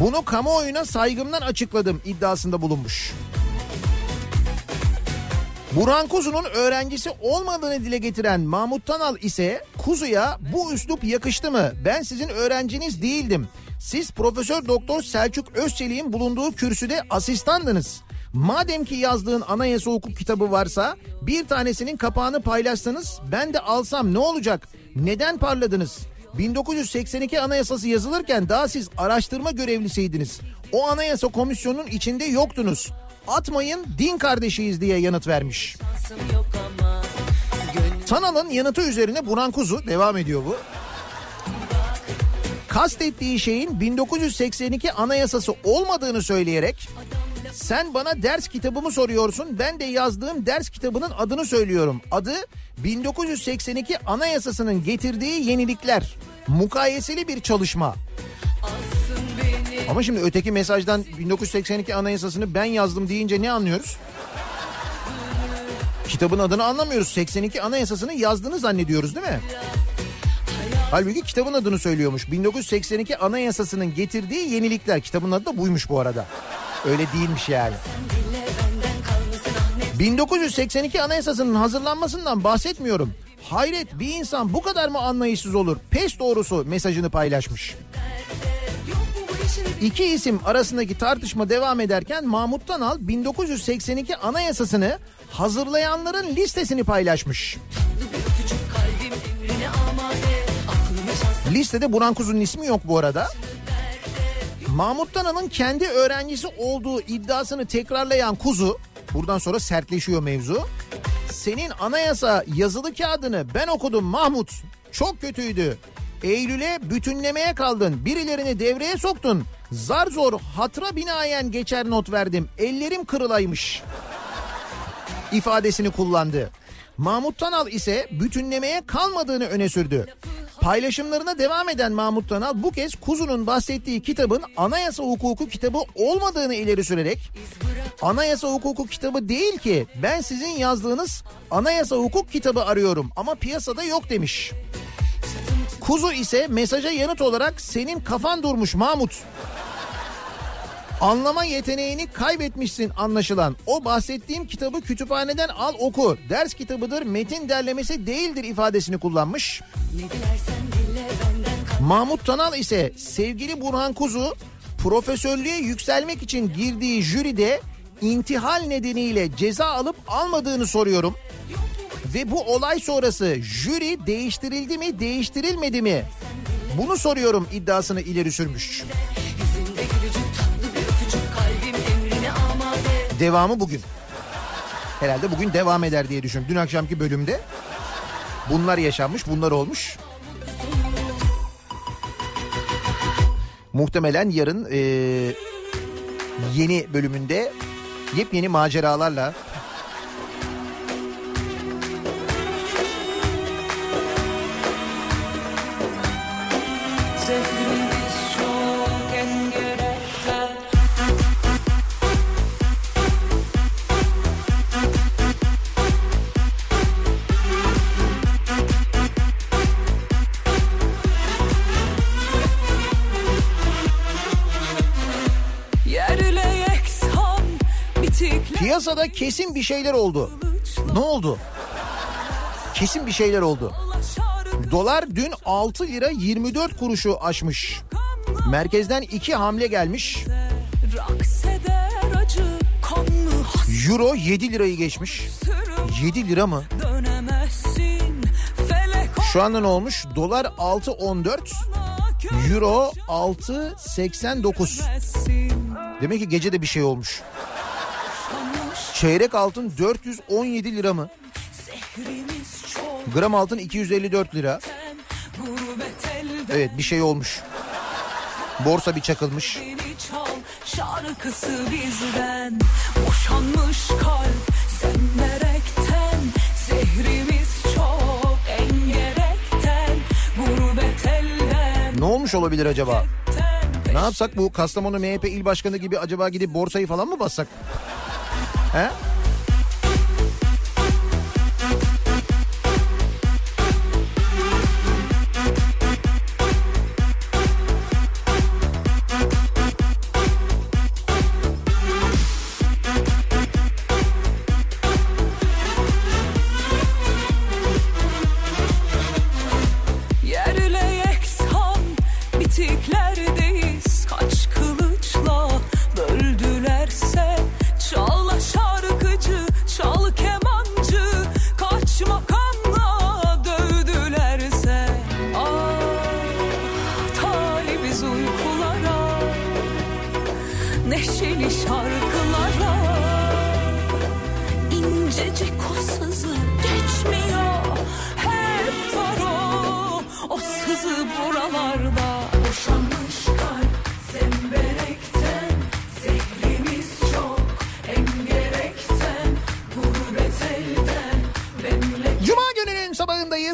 Bunu kamuoyuna saygımdan açıkladım iddiasında bulunmuş. Burhan Kuzu'nun öğrencisi olmadığını dile getiren Mahmut Tanal ise Kuzu'ya bu üslup yakıştı mı? Ben sizin öğrenciniz değildim. Siz Profesör Doktor Selçuk Özçelik'in bulunduğu kürsüde asistandınız. Madem ki yazdığın anayasa hukuk kitabı varsa bir tanesinin kapağını paylaşsanız ben de alsam ne olacak? Neden parladınız? 1982 anayasası yazılırken daha siz araştırma görevlisiydiniz. O anayasa komisyonunun içinde yoktunuz. Atmayın din kardeşiyiz diye yanıt vermiş. Tanal'ın yanıtı üzerine Burhan Kuzu devam ediyor bu. Kastettiği şeyin 1982 anayasası olmadığını söyleyerek sen bana ders kitabımı soruyorsun. Ben de yazdığım ders kitabının adını söylüyorum. Adı 1982 Anayasası'nın getirdiği yenilikler. Mukayeseli bir çalışma. Ama şimdi öteki mesajdan 1982 Anayasası'nı ben yazdım deyince ne anlıyoruz? Kitabın adını anlamıyoruz. 82 Anayasası'nı yazdığını zannediyoruz değil mi? Halbuki kitabın adını söylüyormuş. 1982 Anayasası'nın getirdiği yenilikler. Kitabın adı da buymuş bu arada. Öyle değilmiş yani. 1982 Anayasası'nın hazırlanmasından bahsetmiyorum. Hayret bir insan bu kadar mı anlayışsız olur? Pes doğrusu mesajını paylaşmış. İki isim arasındaki tartışma devam ederken Mahmut Tanal 1982 Anayasası'nı hazırlayanların listesini paylaşmış. Listede Burhan Kuzu'nun ismi yok bu arada. Mahmut Tanal'ın kendi öğrencisi olduğu iddiasını tekrarlayan Kuzu, buradan sonra sertleşiyor mevzu. Senin anayasa yazılı kağıdını ben okudum Mahmut. Çok kötüydü. Eylül'e bütünlemeye kaldın. Birilerini devreye soktun. Zar zor hatıra binaen geçer not verdim. Ellerim kırılaymış. ifadesini kullandı. Mahmut Tanal ise bütünlemeye kalmadığını öne sürdü. Paylaşımlarına devam eden Mahmut Tanal bu kez Kuzu'nun bahsettiği kitabın anayasa hukuku kitabı olmadığını ileri sürerek anayasa hukuku kitabı değil ki ben sizin yazdığınız anayasa hukuk kitabı arıyorum ama piyasada yok demiş. Kuzu ise mesaja yanıt olarak senin kafan durmuş Mahmut. Anlama yeteneğini kaybetmişsin anlaşılan. O bahsettiğim kitabı kütüphaneden al oku. Ders kitabıdır, metin derlemesi değildir ifadesini kullanmış. Mahmut Tanal ise sevgili Burhan Kuzu profesörlüğe yükselmek için girdiği jüride intihal nedeniyle ceza alıp almadığını soruyorum. Ve bu olay sonrası jüri değiştirildi mi değiştirilmedi mi? Bunu soruyorum iddiasını ileri sürmüş. Devamı bugün. Herhalde bugün devam eder diye düşünüyorum. Dün akşamki bölümde bunlar yaşanmış, bunlar olmuş. Muhtemelen yarın e, yeni bölümünde yepyeni maceralarla Piyasada kesin bir şeyler oldu. Ne oldu? Kesin bir şeyler oldu. Dolar dün 6 lira 24 kuruşu aşmış. Merkezden iki hamle gelmiş. Euro 7 lirayı geçmiş. 7 lira mı? Şu anda ne olmuş? Dolar 6.14, Euro 6.89. olmazsın Demek ki gece de bir şey olmuş. Çeyrek altın 417 lira mı? Gram altın 254 lira. Evet bir şey olmuş. Borsa bir çakılmış. Çal şarkısı bizden Boşanmış kalp senderekten Zehrimiz çok engerekten Gurbet elden Ne olmuş olabilir acaba? Ne yapsak bu Kastamonu MHP il başkanı gibi acaba gidip borsayı falan mı bassak? He?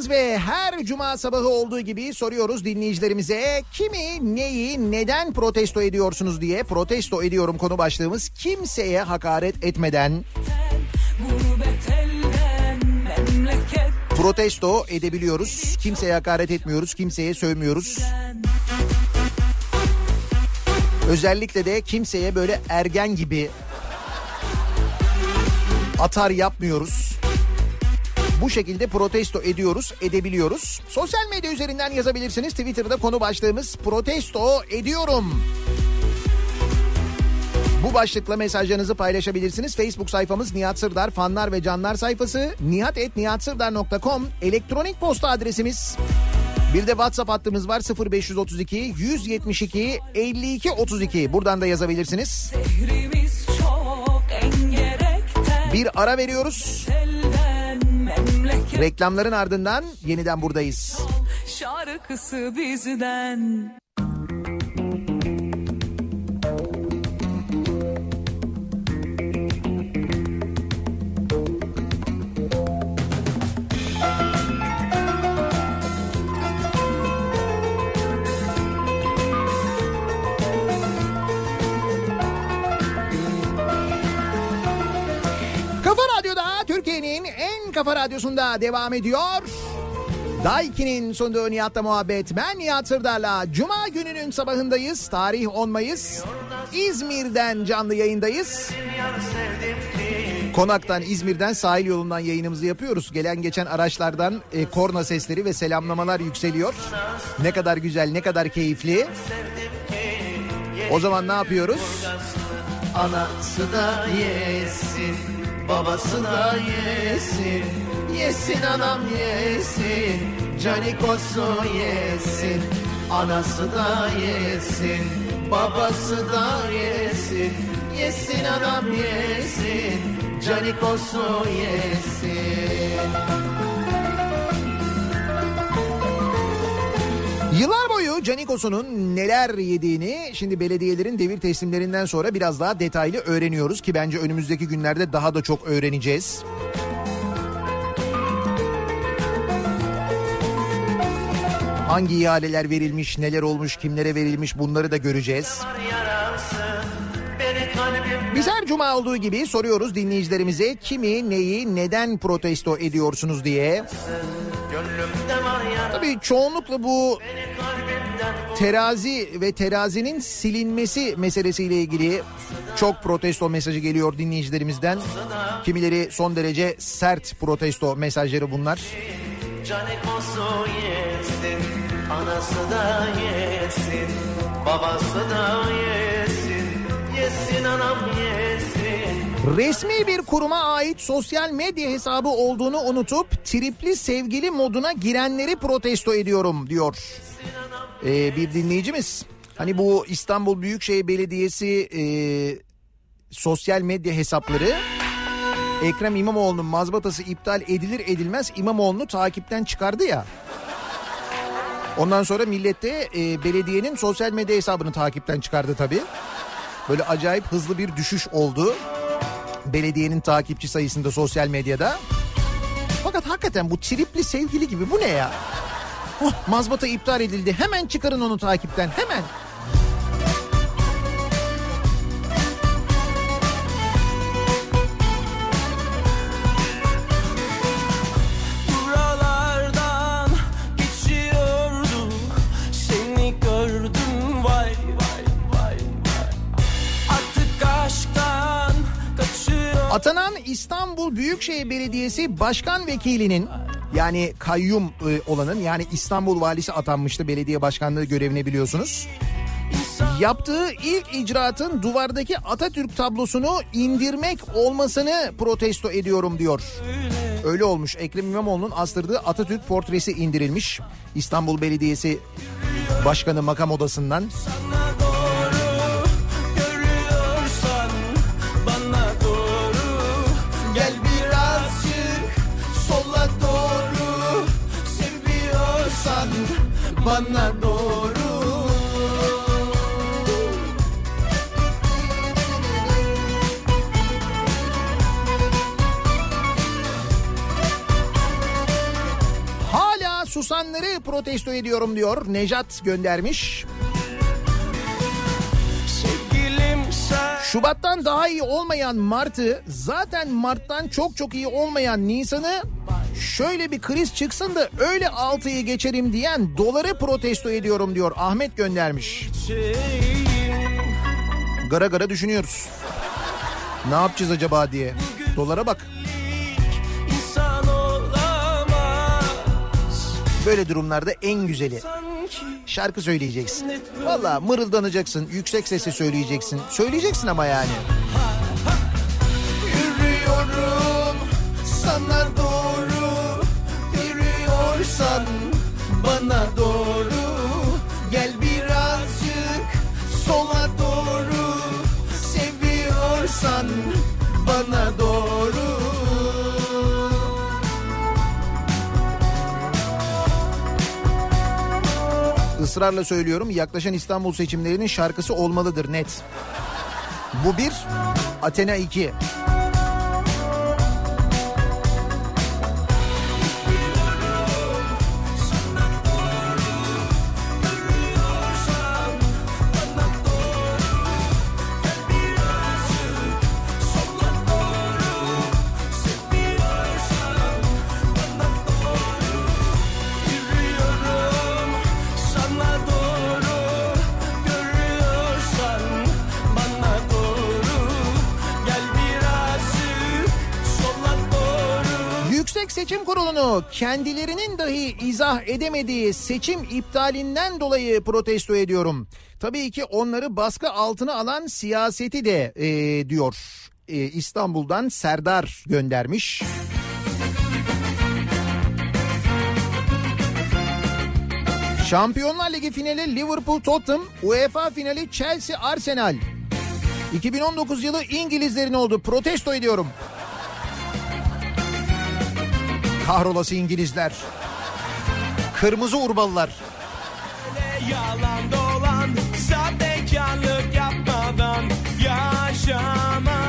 Ve her cuma sabahı olduğu gibi soruyoruz dinleyicilerimize kimi, neyi, neden protesto ediyorsunuz diye protesto ediyorum konu başlığımız kimseye hakaret etmeden protesto edebiliyoruz. Kimseye hakaret etmiyoruz, kimseye sövmüyoruz. Özellikle de kimseye böyle ergen gibi atar yapmıyoruz. Bu şekilde protesto ediyoruz, edebiliyoruz. Sosyal medya üzerinden yazabilirsiniz. Twitter'da konu başlığımız protesto ediyorum. Bu başlıkla mesajlarınızı paylaşabilirsiniz. Facebook sayfamız Nihat Sırdar fanlar ve canlar sayfası nihat.nihatsırdar.com elektronik posta adresimiz. Bir de WhatsApp hattımız var 0532 172 52 32. Buradan da yazabilirsiniz. Bir ara veriyoruz. Reklamların ardından yeniden buradayız. şarkısı bizden. Kafa radyosunda devam ediyor. Daiki'nin sunduğu Nihat'la muhabbet. Ben Nihat Sırdar'la Cuma gününün sabahındayız. Tarih 10 Mayıs. İzmir'den canlı yayındayız. Konaktan, İzmir'den sahil yolundan yayınımızı yapıyoruz. Gelen geçen araçlardan e, korna sesleri ve selamlamalar yükseliyor. Ne kadar güzel, ne kadar keyifli. O zaman ne yapıyoruz? Anası da yesin, babası da yesin. Yesin anam yesin, canikosu yesin. Anası da yesin, babası da yesin. Yesin anam yesin, canikosu yesin. Yıllar boyu Canikos'un neler yediğini şimdi belediyelerin devir teslimlerinden sonra biraz daha detaylı öğreniyoruz ki bence önümüzdeki günlerde daha da çok öğreneceğiz. Hangi ihaleler verilmiş, neler olmuş, kimlere verilmiş bunları da göreceğiz. Biz her cuma olduğu gibi soruyoruz dinleyicilerimize kimi, neyi, neden protesto ediyorsunuz diye. Tabii çoğunlukla bu terazi ve terazinin silinmesi meselesiyle ilgili Çok protesto mesajı geliyor dinleyicilerimizden. Kimileri son derece sert protesto mesajları bunlar. Yesin, anası da yesin, babası da yesin. Resmi bir kuruma ait sosyal medya hesabı olduğunu unutup tripli sevgili moduna girenleri protesto ediyorum diyor. Ee, bir dinleyicimiz. Hani bu İstanbul Büyükşehir Belediyesi e, sosyal medya hesapları Ekrem İmamoğlu'nun mazbatası iptal edilir edilmez İmamoğlu'nu takipten çıkardı ya. Ondan sonra millette e, belediyenin sosyal medya hesabını takipten çıkardı tabii. Böyle acayip hızlı bir düşüş oldu. Belediyenin takipçi sayısında sosyal medyada. Fakat hakikaten bu tripli sevgili gibi bu ne ya? Oh, mazbata iptal edildi. Hemen çıkarın onu takipten. Hemen. Atanan İstanbul Büyükşehir Belediyesi Başkan Vekilinin yani kayyum e, olanın yani İstanbul Valisi atanmıştı belediye başkanlığı görevine biliyorsunuz. Yaptığı ilk icraatın duvardaki Atatürk tablosunu indirmek olmasını protesto ediyorum diyor. Öyle olmuş Ekrem İmamoğlu'nun astırdığı Atatürk portresi indirilmiş. İstanbul Belediyesi Başkanı makam odasından. Sana bana doğru. Hala susanları protesto ediyorum diyor. Nejat göndermiş. Şubat'tan daha iyi olmayan Mart'ı zaten Mart'tan çok çok iyi olmayan Nisan'ı şöyle bir kriz çıksın da öyle 6'yı geçerim diyen doları protesto ediyorum diyor. Ahmet göndermiş. Gara gara düşünüyoruz. Ne yapacağız acaba diye. Dolara bak. Böyle durumlarda en güzeli. Şarkı söyleyeceksin. Valla mırıldanacaksın, yüksek sesle söyleyeceksin. Söyleyeceksin ama yani. Yürüyorum sana doğru Yürüyorsan bana doğru Israrla söylüyorum yaklaşan İstanbul seçimlerinin şarkısı olmalıdır net. Bu bir, Athena 2. Kurulu'nu kendilerinin dahi izah edemediği seçim iptalinden dolayı protesto ediyorum. Tabii ki onları baskı altına alan siyaseti de e, diyor. E, İstanbul'dan Serdar göndermiş. Şampiyonlar Ligi finali Liverpool Tottenham, UEFA finali Chelsea Arsenal. 2019 yılı İngilizlerin oldu. Protesto ediyorum. Kahrolası İngilizler. Kırmızı urbalılar. Yalan dolan yapmadan yaşamak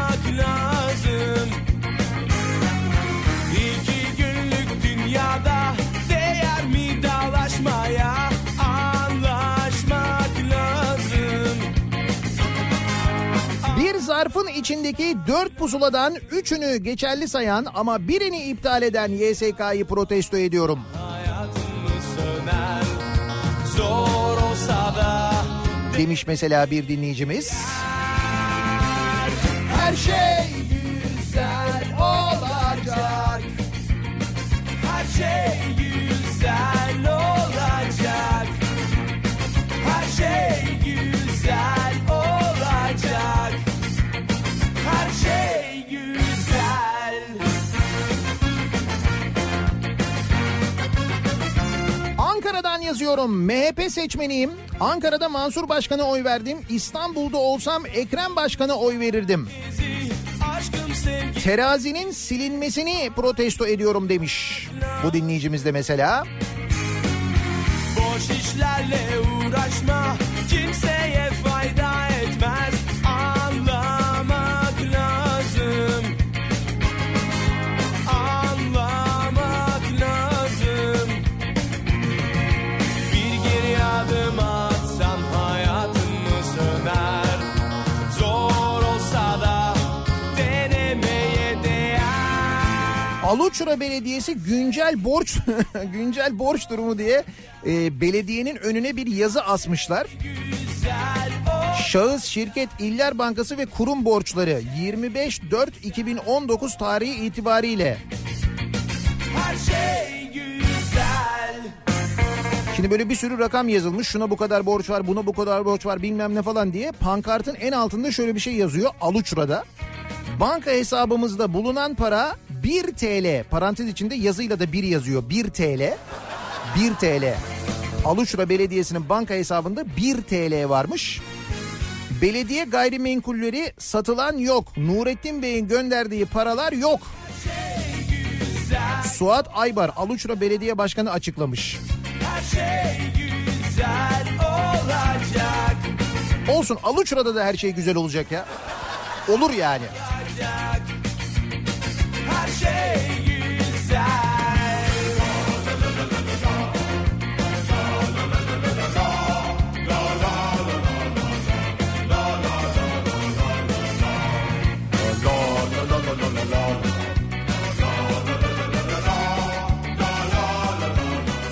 zarfın içindeki dört pusuladan üçünü geçerli sayan ama birini iptal eden YSK'yı protesto ediyorum. Söner Demiş mesela bir dinleyicimiz. Her şey güzel olacak. Her şey güzel olacak. Her şey güzel şey güzel. Ankara'dan yazıyorum. MHP seçmeniyim. Ankara'da Mansur Başkan'a oy verdim. İstanbul'da olsam Ekrem Başkan'a oy verirdim. Terazinin silinmesini protesto ediyorum demiş. Bu dinleyicimiz de mesela. boş işlerle uğraşma. Aluçra Belediyesi güncel borç güncel borç durumu diye e, belediyenin önüne bir yazı asmışlar. Şahıs, şirket, İller Bankası ve kurum borçları 25.4.2019 tarihi itibariyle her şey güzel. Şimdi böyle bir sürü rakam yazılmış. Şuna bu kadar borç var, buna bu kadar borç var bilmem ne falan diye. Pankartın en altında şöyle bir şey yazıyor Aluçra'da. Banka hesabımızda bulunan para 1 TL. Parantez içinde yazıyla da 1 yazıyor. 1 TL. 1 TL. Aluçra Belediyesi'nin banka hesabında 1 TL varmış. Belediye gayrimenkulleri satılan yok. Nurettin Bey'in gönderdiği paralar yok. Suat Aybar Aluçra Belediye Başkanı açıklamış. Şey. Olsun Aluçra'da da her şey güzel olacak ya. Olur yani. olacak. Şey.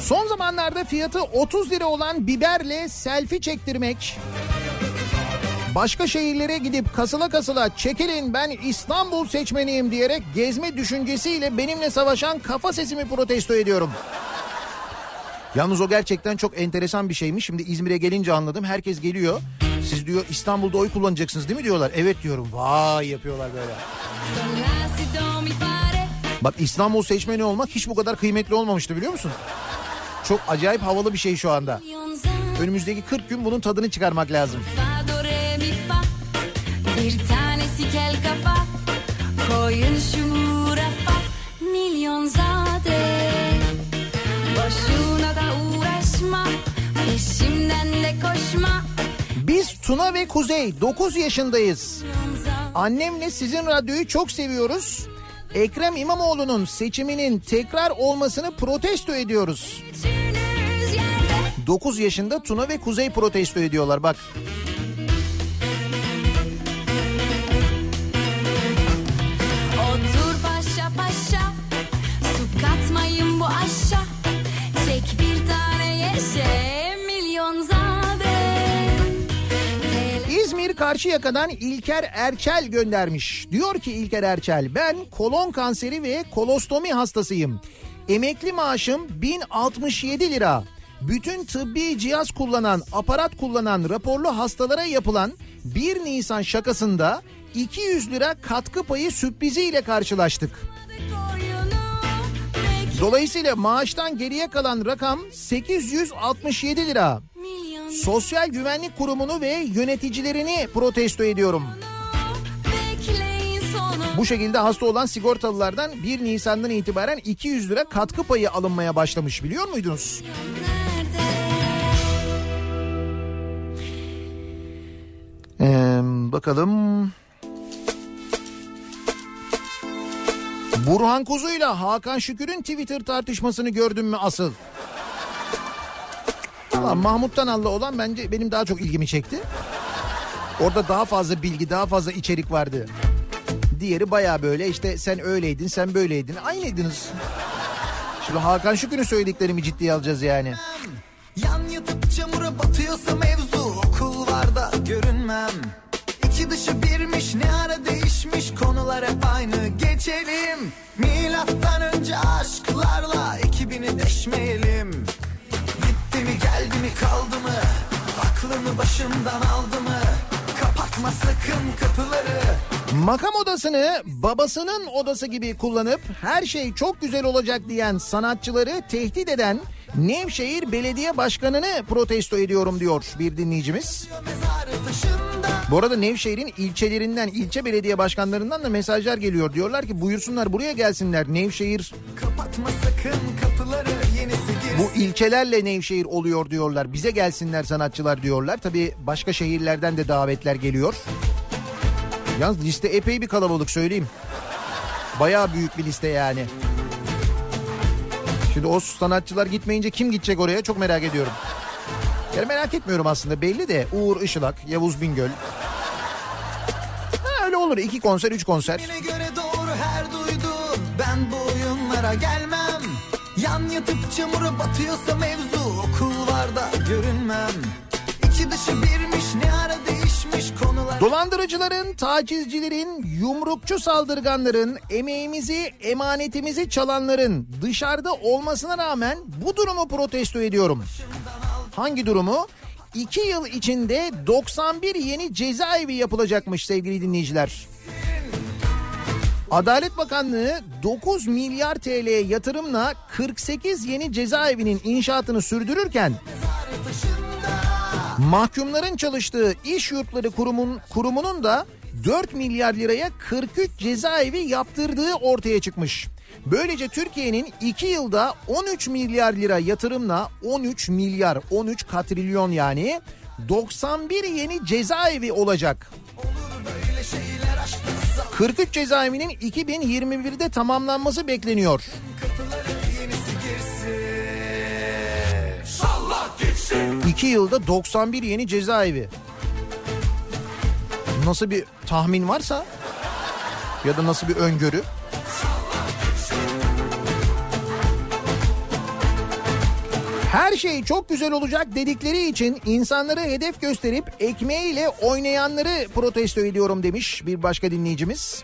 Son zamanlarda fiyatı 30 lira olan biberle selfie çektirmek. Başka şehirlere gidip kasıla kasıla çekilin ben İstanbul seçmeniyim diyerek gezme düşüncesiyle benimle savaşan kafa sesimi protesto ediyorum. Yalnız o gerçekten çok enteresan bir şeymiş. Şimdi İzmir'e gelince anladım. Herkes geliyor. Siz diyor İstanbul'da oy kullanacaksınız değil mi diyorlar. Evet diyorum. Vay yapıyorlar böyle. Bak İstanbul seçmeni olmak hiç bu kadar kıymetli olmamıştı biliyor musun? Çok acayip havalı bir şey şu anda. Önümüzdeki 40 gün bunun tadını çıkarmak lazım. Bir tanesi kel kafa Koyun şu murafa Milyon zade Boşuna da uğraşma Peşimden de koşma Biz Tuna ve Kuzey 9 yaşındayız. Annemle sizin radyoyu çok seviyoruz. Ekrem İmamoğlu'nun seçiminin tekrar olmasını protesto ediyoruz. Üçünüz yerde 9 yaşında Tuna ve Kuzey protesto ediyorlar bak. Karşıyaka'dan İlker Erçel göndermiş. Diyor ki İlker Erçel ben kolon kanseri ve kolostomi hastasıyım. Emekli maaşım 1067 lira. Bütün tıbbi cihaz kullanan, aparat kullanan raporlu hastalara yapılan 1 Nisan şakasında 200 lira katkı payı sürpriziyle karşılaştık. Dolayısıyla maaştan geriye kalan rakam 867 lira. Sosyal Güvenlik Kurumu'nu ve yöneticilerini protesto ediyorum. Bu şekilde hasta olan sigortalılardan 1 Nisan'dan itibaren 200 lira katkı payı alınmaya başlamış biliyor muydunuz? Ee, bakalım. Burhan Kuzu'yla Hakan Şükür'ün Twitter tartışmasını gördün mü asıl? Valla Mahmut Tanal'la olan bence benim daha çok ilgimi çekti. Orada daha fazla bilgi, daha fazla içerik vardı. Diğeri baya böyle işte sen öyleydin, sen böyleydin. Aynıydınız. Şimdi Hakan Şükür'ün söylediklerimi ciddiye alacağız yani. Yan yatıp çamura batıyorsa mevzu Okullarda görünmem İçi dışı birmiş ne ara değişmiş konular hep aynı geçelim Milattan önce aşklarla ekibini deşmeyelim Gitti mi geldi mi kaldı mı aklını başımdan aldı mı Kapatma sakın kapıları Makam odasını babasının odası gibi kullanıp her şey çok güzel olacak diyen sanatçıları tehdit eden Nevşehir Belediye Başkanı'nı protesto ediyorum diyor bir dinleyicimiz. Bu arada Nevşehir'in ilçelerinden, ilçe belediye başkanlarından da mesajlar geliyor. Diyorlar ki buyursunlar buraya gelsinler. Nevşehir Kapatma sakın kapıları bu ilçelerle Nevşehir oluyor diyorlar. Bize gelsinler sanatçılar diyorlar. Tabii başka şehirlerden de davetler geliyor. Yalnız liste epey bir kalabalık söyleyeyim. Bayağı büyük bir liste yani. Şimdi o sanatçılar gitmeyince kim gidecek oraya çok merak ediyorum. Yani merak etmiyorum aslında belli de Uğur Işılak, Yavuz Bingöl. Ha, öyle olur iki konser üç konser. Göre doğru her duydu Ben bu oyunlara gelmem Yan yatıp çamura batıyorsa mevzu Okul var da görünmem İçi dışı birmiş ne ara değişmiş konular Dolandırıcıların, tacizcilerin, yumrukçu saldırganların, emeğimizi, emanetimizi çalanların dışarıda olmasına rağmen bu durumu protesto ediyorum. Hangi durumu? 2 yıl içinde 91 yeni cezaevi yapılacakmış sevgili dinleyiciler. Adalet Bakanlığı 9 milyar TL yatırımla 48 yeni cezaevinin inşaatını sürdürürken Mahkumların çalıştığı iş yurtları kurumun, kurumunun da 4 milyar liraya 43 cezaevi yaptırdığı ortaya çıkmış. Böylece Türkiye'nin 2 yılda 13 milyar lira yatırımla 13 milyar 13 katrilyon yani 91 yeni cezaevi olacak. 43 cezaevinin 2021'de tamamlanması bekleniyor. İki yılda 91 yeni cezaevi. Nasıl bir tahmin varsa ya da nasıl bir öngörü? Her şey çok güzel olacak dedikleri için insanları hedef gösterip ekmeğiyle oynayanları protesto ediyorum demiş bir başka dinleyicimiz.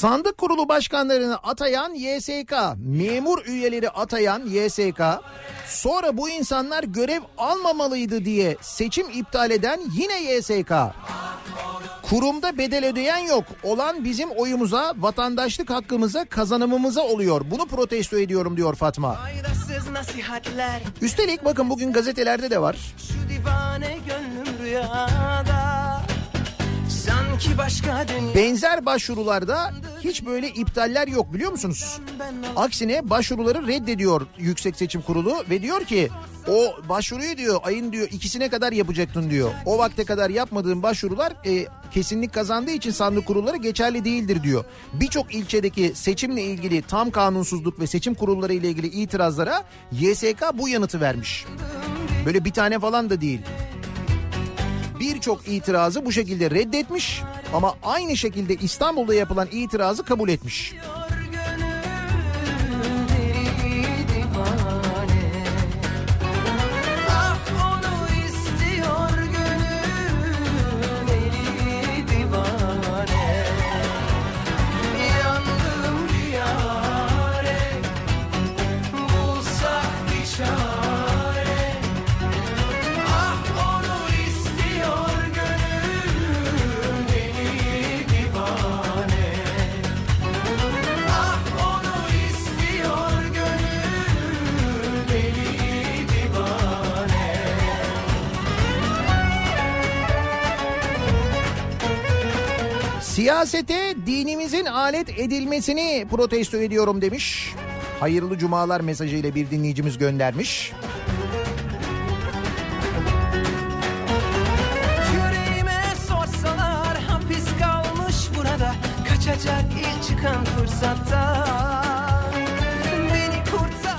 Sandık kurulu başkanlarını atayan YSK, memur üyeleri atayan YSK, sonra bu insanlar görev almamalıydı diye seçim iptal eden yine YSK. Kurumda bedel ödeyen yok. Olan bizim oyumuza, vatandaşlık hakkımıza, kazanımımıza oluyor. Bunu protesto ediyorum diyor Fatma. Üstelik bakın bugün gazetelerde de var. Şu divane gönlüm rüyada Benzer başvurularda hiç böyle iptaller yok biliyor musunuz? Aksine başvuruları reddediyor Yüksek Seçim Kurulu ve diyor ki o başvuruyu diyor ayın diyor ikisine kadar yapacaktın diyor. O vakte kadar yapmadığın başvurular e, kesinlik kazandığı için sandık kurulları geçerli değildir diyor. Birçok ilçedeki seçimle ilgili tam kanunsuzluk ve seçim kurulları ile ilgili itirazlara YSK bu yanıtı vermiş. Böyle bir tane falan da değil birçok itirazı bu şekilde reddetmiş ama aynı şekilde İstanbul'da yapılan itirazı kabul etmiş. Siyasete dinimizin alet edilmesini protesto ediyorum demiş. Hayırlı cumalar mesajıyla bir dinleyicimiz göndermiş.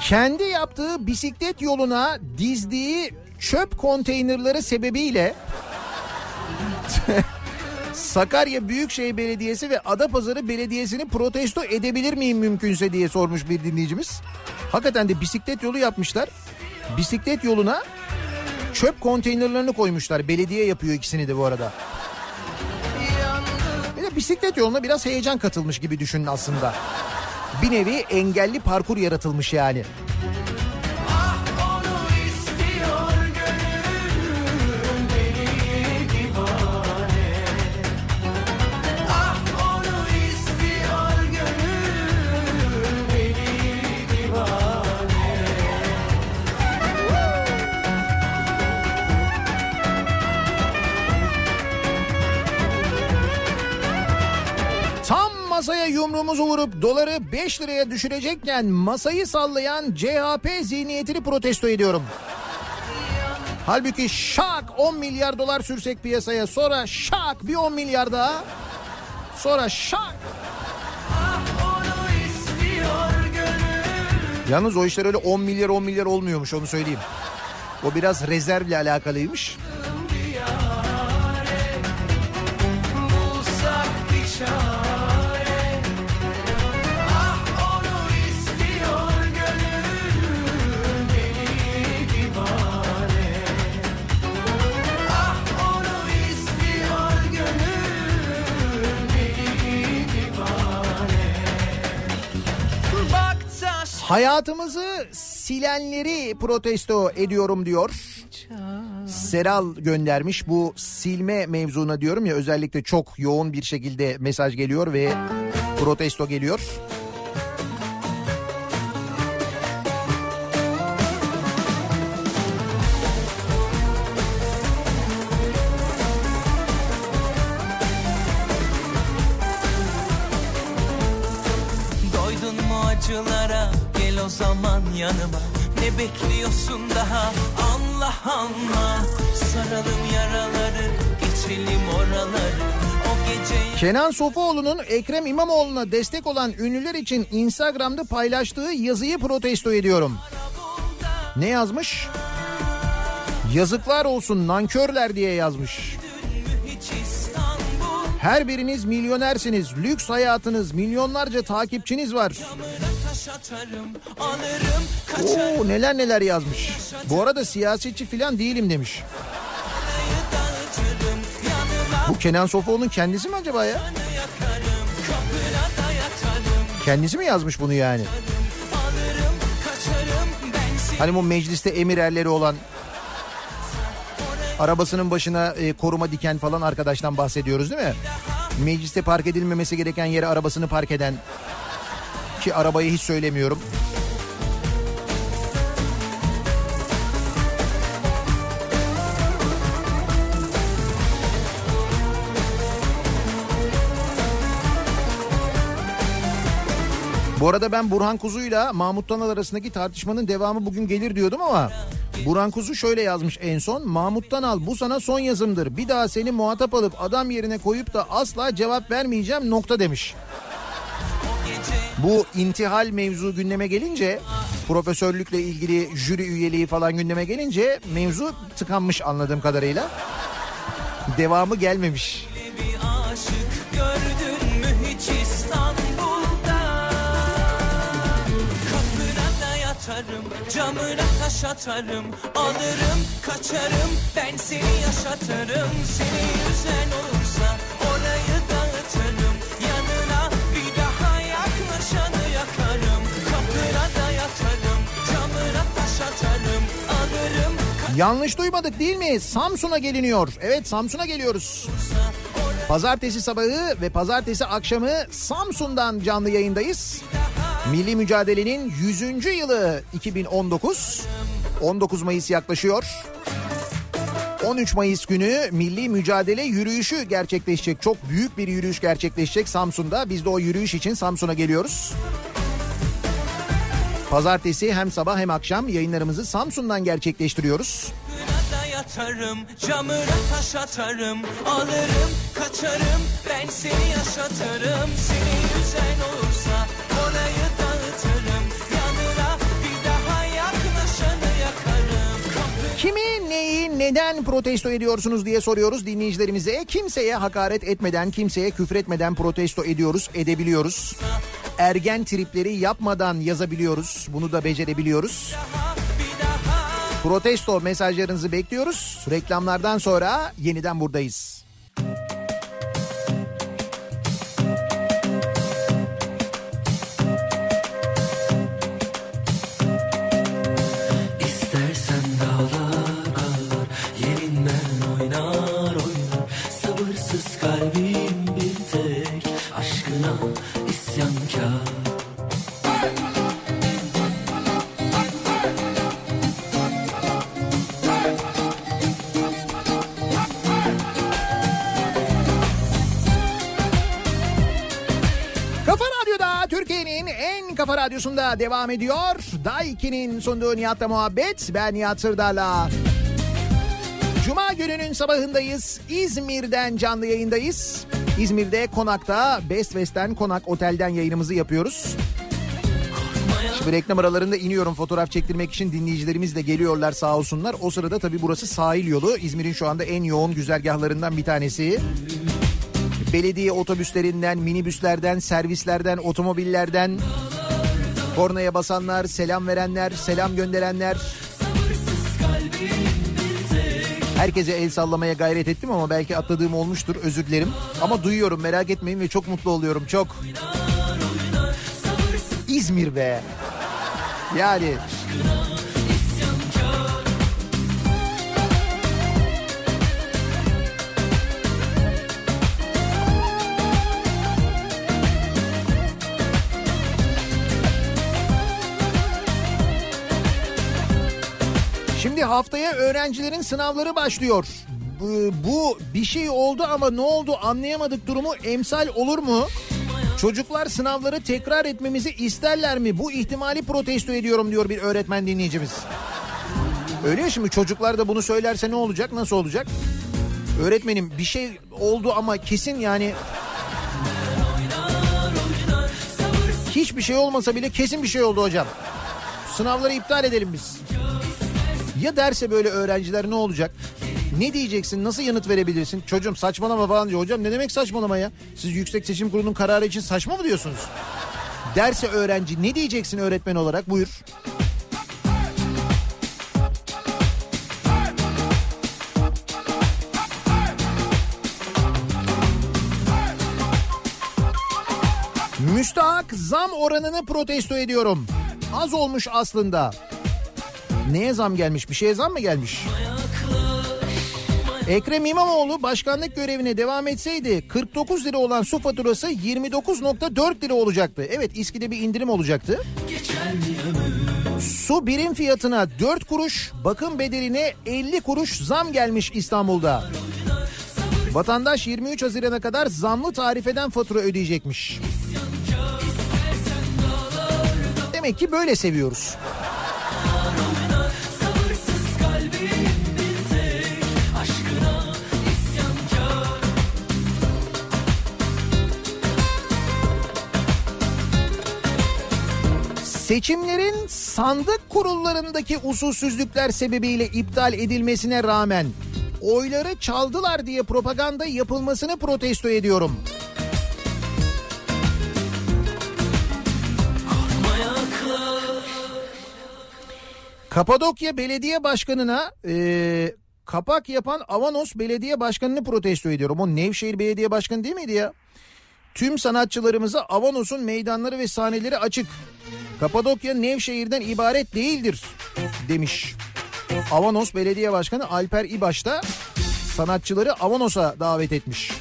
Kendi yaptığı bisiklet yoluna dizdiği çöp konteynerları sebebiyle Sakarya Büyükşehir Belediyesi ve Adapazarı Belediyesi'ni protesto edebilir miyim mümkünse diye sormuş bir dinleyicimiz. Hakikaten de bisiklet yolu yapmışlar. Bisiklet yoluna çöp konteynerlerini koymuşlar. Belediye yapıyor ikisini de bu arada. Bir de bisiklet yoluna biraz heyecan katılmış gibi düşünün aslında. Bir nevi engelli parkur yaratılmış yani. Yumruğumuzu vurup doları 5 liraya düşürecekken masayı sallayan CHP zihniyetini protesto ediyorum. Halbuki şak 10 milyar dolar sürsek piyasaya sonra şak bir 10 milyar daha sonra şak. Yalnız o işler öyle 10 milyar 10 milyar olmuyormuş onu söyleyeyim. O biraz rezervle alakalıymış. Bulsak bir çare Hayatımızı silenleri protesto ediyorum diyor. Seral göndermiş bu silme mevzuna diyorum ya özellikle çok yoğun bir şekilde mesaj geliyor ve protesto geliyor. Zaman yanıma Ne bekliyorsun daha Allah Allah Saralım yaraları geçelim oraları Kenan Sofuoğlu'nun Ekrem İmamoğlu'na destek olan ünlüler için Instagram'da paylaştığı yazıyı protesto ediyorum. Ne yazmış? Yazıklar olsun nankörler diye yazmış. Her biriniz milyonersiniz, lüks hayatınız, milyonlarca takipçiniz var. Alırım Oo neler neler yazmış. Bu arada siyasetçi falan değilim demiş. Bu Kenan Sofuoğlu'nun kendisi mi acaba ya? Kendisi mi yazmış bunu yani? Hani bu mecliste emir erleri olan arabasının başına e, koruma diken falan arkadaştan bahsediyoruz değil mi? Mecliste park edilmemesi gereken yere arabasını park eden ki arabayı hiç söylemiyorum. Bu arada ben Burhan Kuzu'yla Mahmut Tanal arasındaki tartışmanın devamı bugün gelir diyordum ama Burhan Kuzu şöyle yazmış en son. Mahmut Tanal bu sana son yazımdır. Bir daha seni muhatap alıp adam yerine koyup da asla cevap vermeyeceğim nokta demiş. Bu intihal mevzu gündeme gelince profesörlükle ilgili jüri üyeliği falan gündeme gelince mevzu tıkanmış anladığım kadarıyla. Devamı gelmemiş. camına taş atarım Alırım kaçarım ben seni yaşatırım Seni yüzen olursa Yanlış duymadık değil mi? Samsun'a geliniyor. Evet Samsun'a geliyoruz. Pazartesi sabahı ve pazartesi akşamı Samsun'dan canlı yayındayız. Milli Mücadele'nin 100. yılı 2019. 19 Mayıs yaklaşıyor. 13 Mayıs günü milli mücadele yürüyüşü gerçekleşecek. Çok büyük bir yürüyüş gerçekleşecek Samsun'da. Biz de o yürüyüş için Samsun'a geliyoruz. Pazartesi hem sabah hem akşam yayınlarımızı Samsun'dan gerçekleştiriyoruz. yatarım Camına taş atarım Alırım kaçarım Ben seni yaşatırım Seni yüzen olursa Orayı dağıtırım Yanına bir daha yaklaşanı yakarım Kapı Kimi neyi neden protesto ediyorsunuz diye soruyoruz dinleyicilerimize. Kimseye hakaret etmeden, kimseye küfür etmeden protesto ediyoruz, edebiliyoruz. Ergen tripleri yapmadan yazabiliyoruz. Bunu da becerebiliyoruz. Protesto mesajlarınızı bekliyoruz. Reklamlardan sonra yeniden buradayız. Radyosunda devam ediyor. Daiki'nin sunduğu Nihat'la muhabbet. Ben Nihat Sırdar'la. Cuma gününün sabahındayız. İzmir'den canlı yayındayız. İzmir'de Konak'ta Best West'ten Konak Otel'den yayınımızı yapıyoruz. Şimdi reklam aralarında iniyorum fotoğraf çektirmek için dinleyicilerimiz de geliyorlar sağ olsunlar. O sırada tabii burası sahil yolu. İzmir'in şu anda en yoğun güzergahlarından bir tanesi. Belediye otobüslerinden, minibüslerden, servislerden, otomobillerden kornaya basanlar, selam verenler, selam gönderenler. Herkese el sallamaya gayret ettim ama belki atladığım olmuştur özür dilerim. Ama duyuyorum merak etmeyin ve çok mutlu oluyorum çok. İzmir be. Yani Şimdi haftaya öğrencilerin sınavları başlıyor. Bu, bir şey oldu ama ne oldu anlayamadık durumu emsal olur mu? Çocuklar sınavları tekrar etmemizi isterler mi? Bu ihtimali protesto ediyorum diyor bir öğretmen dinleyicimiz. Öyle ya şimdi çocuklar da bunu söylerse ne olacak? Nasıl olacak? Öğretmenim bir şey oldu ama kesin yani hiçbir şey olmasa bile kesin bir şey oldu hocam. Sınavları iptal edelim biz. Ya derse böyle öğrenciler ne olacak? Ne diyeceksin? Nasıl yanıt verebilirsin? Çocuğum saçmalama falan diyor. Hocam ne demek saçmalama ya? Siz Yüksek Seçim Kurulu'nun kararı için saçma mı diyorsunuz? Derse öğrenci ne diyeceksin öğretmen olarak? Buyur. Müstahak zam oranını protesto ediyorum. Az olmuş aslında. Neye zam gelmiş? Bir şeye zam mı gelmiş? Ekrem İmamoğlu başkanlık görevine devam etseydi 49 lira olan su faturası 29.4 lira olacaktı. Evet İSKİ'de bir indirim olacaktı. Su birim fiyatına 4 kuruş, bakım bedeline 50 kuruş zam gelmiş İstanbul'da. Vatandaş 23 Haziran'a kadar zamlı tarifeden fatura ödeyecekmiş. Demek ki böyle seviyoruz. Seçimlerin sandık kurullarındaki usulsüzlükler sebebiyle iptal edilmesine rağmen oyları çaldılar diye propaganda yapılmasını protesto ediyorum. Kapadokya Belediye Başkanı'na e, kapak yapan Avanos Belediye Başkanı'nı protesto ediyorum. O Nevşehir Belediye Başkanı değil miydi ya? Tüm sanatçılarımıza Avanos'un meydanları ve sahneleri açık. Kapadokya Nevşehir'den ibaret değildir demiş. Avanos Belediye Başkanı Alper İbaş da sanatçıları Avanos'a davet etmiş.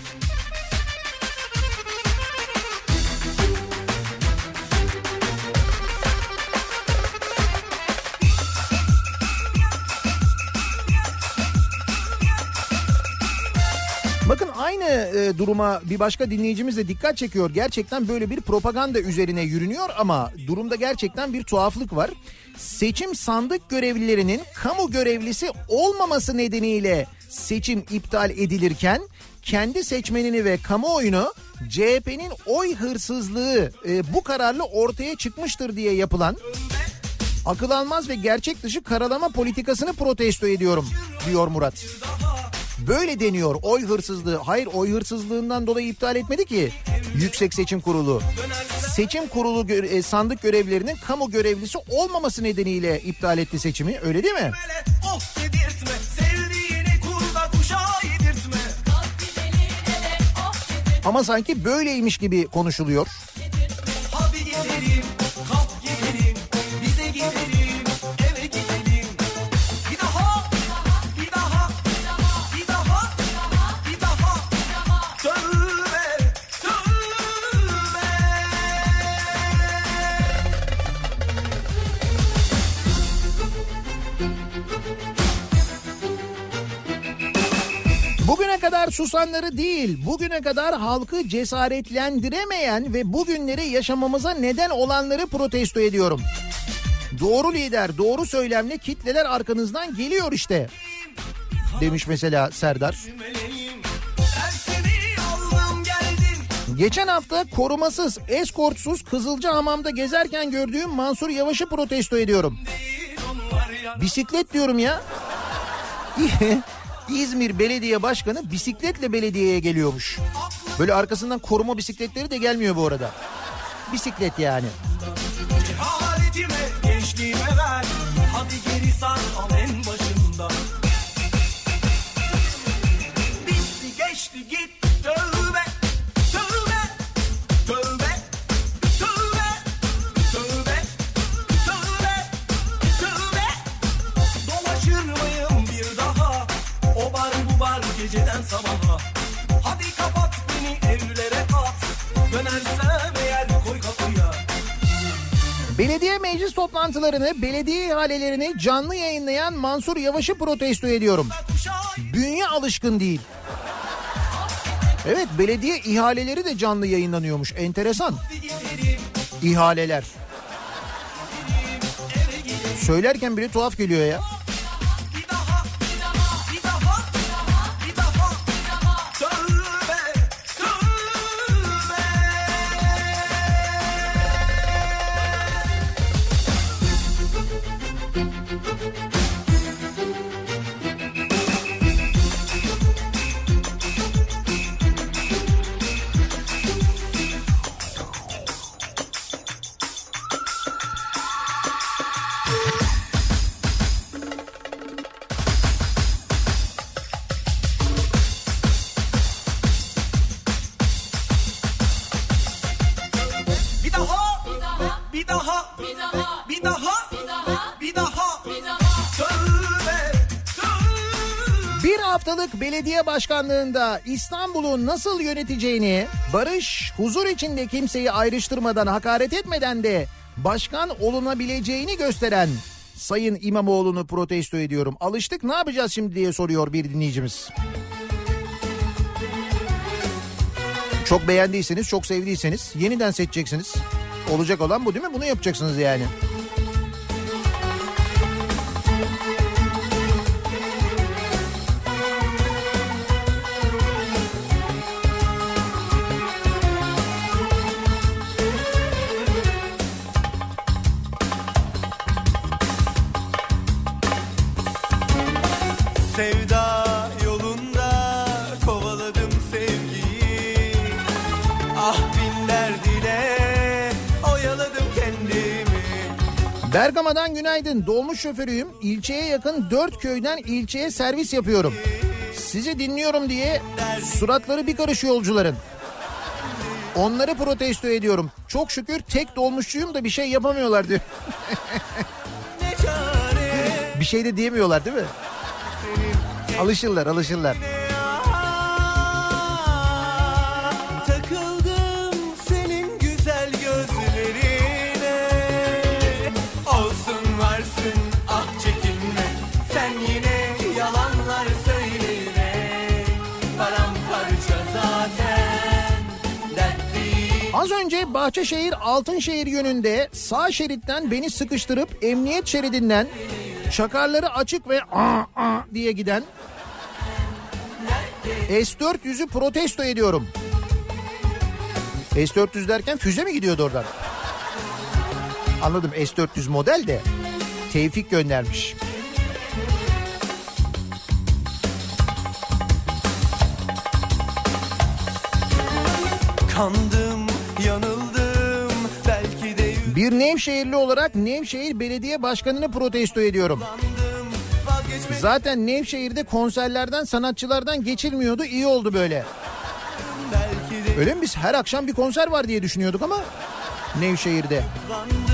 Aynı e, duruma bir başka dinleyicimiz de dikkat çekiyor. Gerçekten böyle bir propaganda üzerine yürünüyor ama durumda gerçekten bir tuhaflık var. Seçim sandık görevlilerinin kamu görevlisi olmaması nedeniyle seçim iptal edilirken kendi seçmenini ve kamuoyunu CHP'nin oy hırsızlığı e, bu kararla ortaya çıkmıştır diye yapılan akıl almaz ve gerçek dışı karalama politikasını protesto ediyorum. diyor Murat. Böyle deniyor oy hırsızlığı. Hayır oy hırsızlığından dolayı iptal etmedi ki Yüksek Seçim Kurulu. Seçim kurulu gö- e, sandık görevlerinin kamu görevlisi olmaması nedeniyle iptal etti seçimi. Öyle değil mi? Ama sanki böyleymiş gibi konuşuluyor. Susanları değil, bugüne kadar halkı cesaretlendiremeyen ve bugünleri yaşamamıza neden olanları protesto ediyorum. Doğru lider, doğru söylemle kitleler arkanızdan geliyor işte. Demiş mesela Serdar. Geçen hafta korumasız, eskortsuz Kızılcahamam'da gezerken gördüğüm Mansur Yavaş'ı protesto ediyorum. Bisiklet diyorum ya. İzmir Belediye Başkanı bisikletle belediyeye geliyormuş. Böyle arkasından koruma bisikletleri de gelmiyor bu arada. Bisiklet yani. Aletime gençliğime ver Hadi geri sar Belediye meclis toplantılarını, belediye ihalelerini canlı yayınlayan Mansur Yavaş'ı protesto ediyorum. Bünye alışkın değil. Evet belediye ihaleleri de canlı yayınlanıyormuş. Enteresan. İhaleler. Söylerken bile tuhaf geliyor ya. Haftalık belediye başkanlığında İstanbul'u nasıl yöneteceğini, barış, huzur içinde kimseyi ayrıştırmadan, hakaret etmeden de başkan olunabileceğini gösteren Sayın İmamoğlu'nu protesto ediyorum. Alıştık ne yapacağız şimdi diye soruyor bir dinleyicimiz. Çok beğendiyseniz, çok sevdiyseniz yeniden seçeceksiniz. Olacak olan bu değil mi? Bunu yapacaksınız yani. Bergama'dan günaydın. Dolmuş şoförüyüm. İlçeye yakın dört köyden ilçeye servis yapıyorum. Sizi dinliyorum diye suratları bir karış yolcuların. Onları protesto ediyorum. Çok şükür tek dolmuşçuyum da bir şey yapamıyorlar diyor. Bir şey de diyemiyorlar değil mi? Alışırlar alışırlar. Bahçeşehir Altınşehir yönünde sağ şeritten beni sıkıştırıp emniyet şeridinden çakarları açık ve aa, aa diye giden S400'ü protesto ediyorum. S400 derken füze mi gidiyordu oradan? Anladım S400 model de Tevfik göndermiş. Kandım bir Nevşehirli olarak Nevşehir Belediye Başkanı'nı protesto ediyorum. Zaten Nevşehir'de konserlerden sanatçılardan geçilmiyordu iyi oldu böyle. Öyle mi biz her akşam bir konser var diye düşünüyorduk ama Nevşehir'de. Kandım,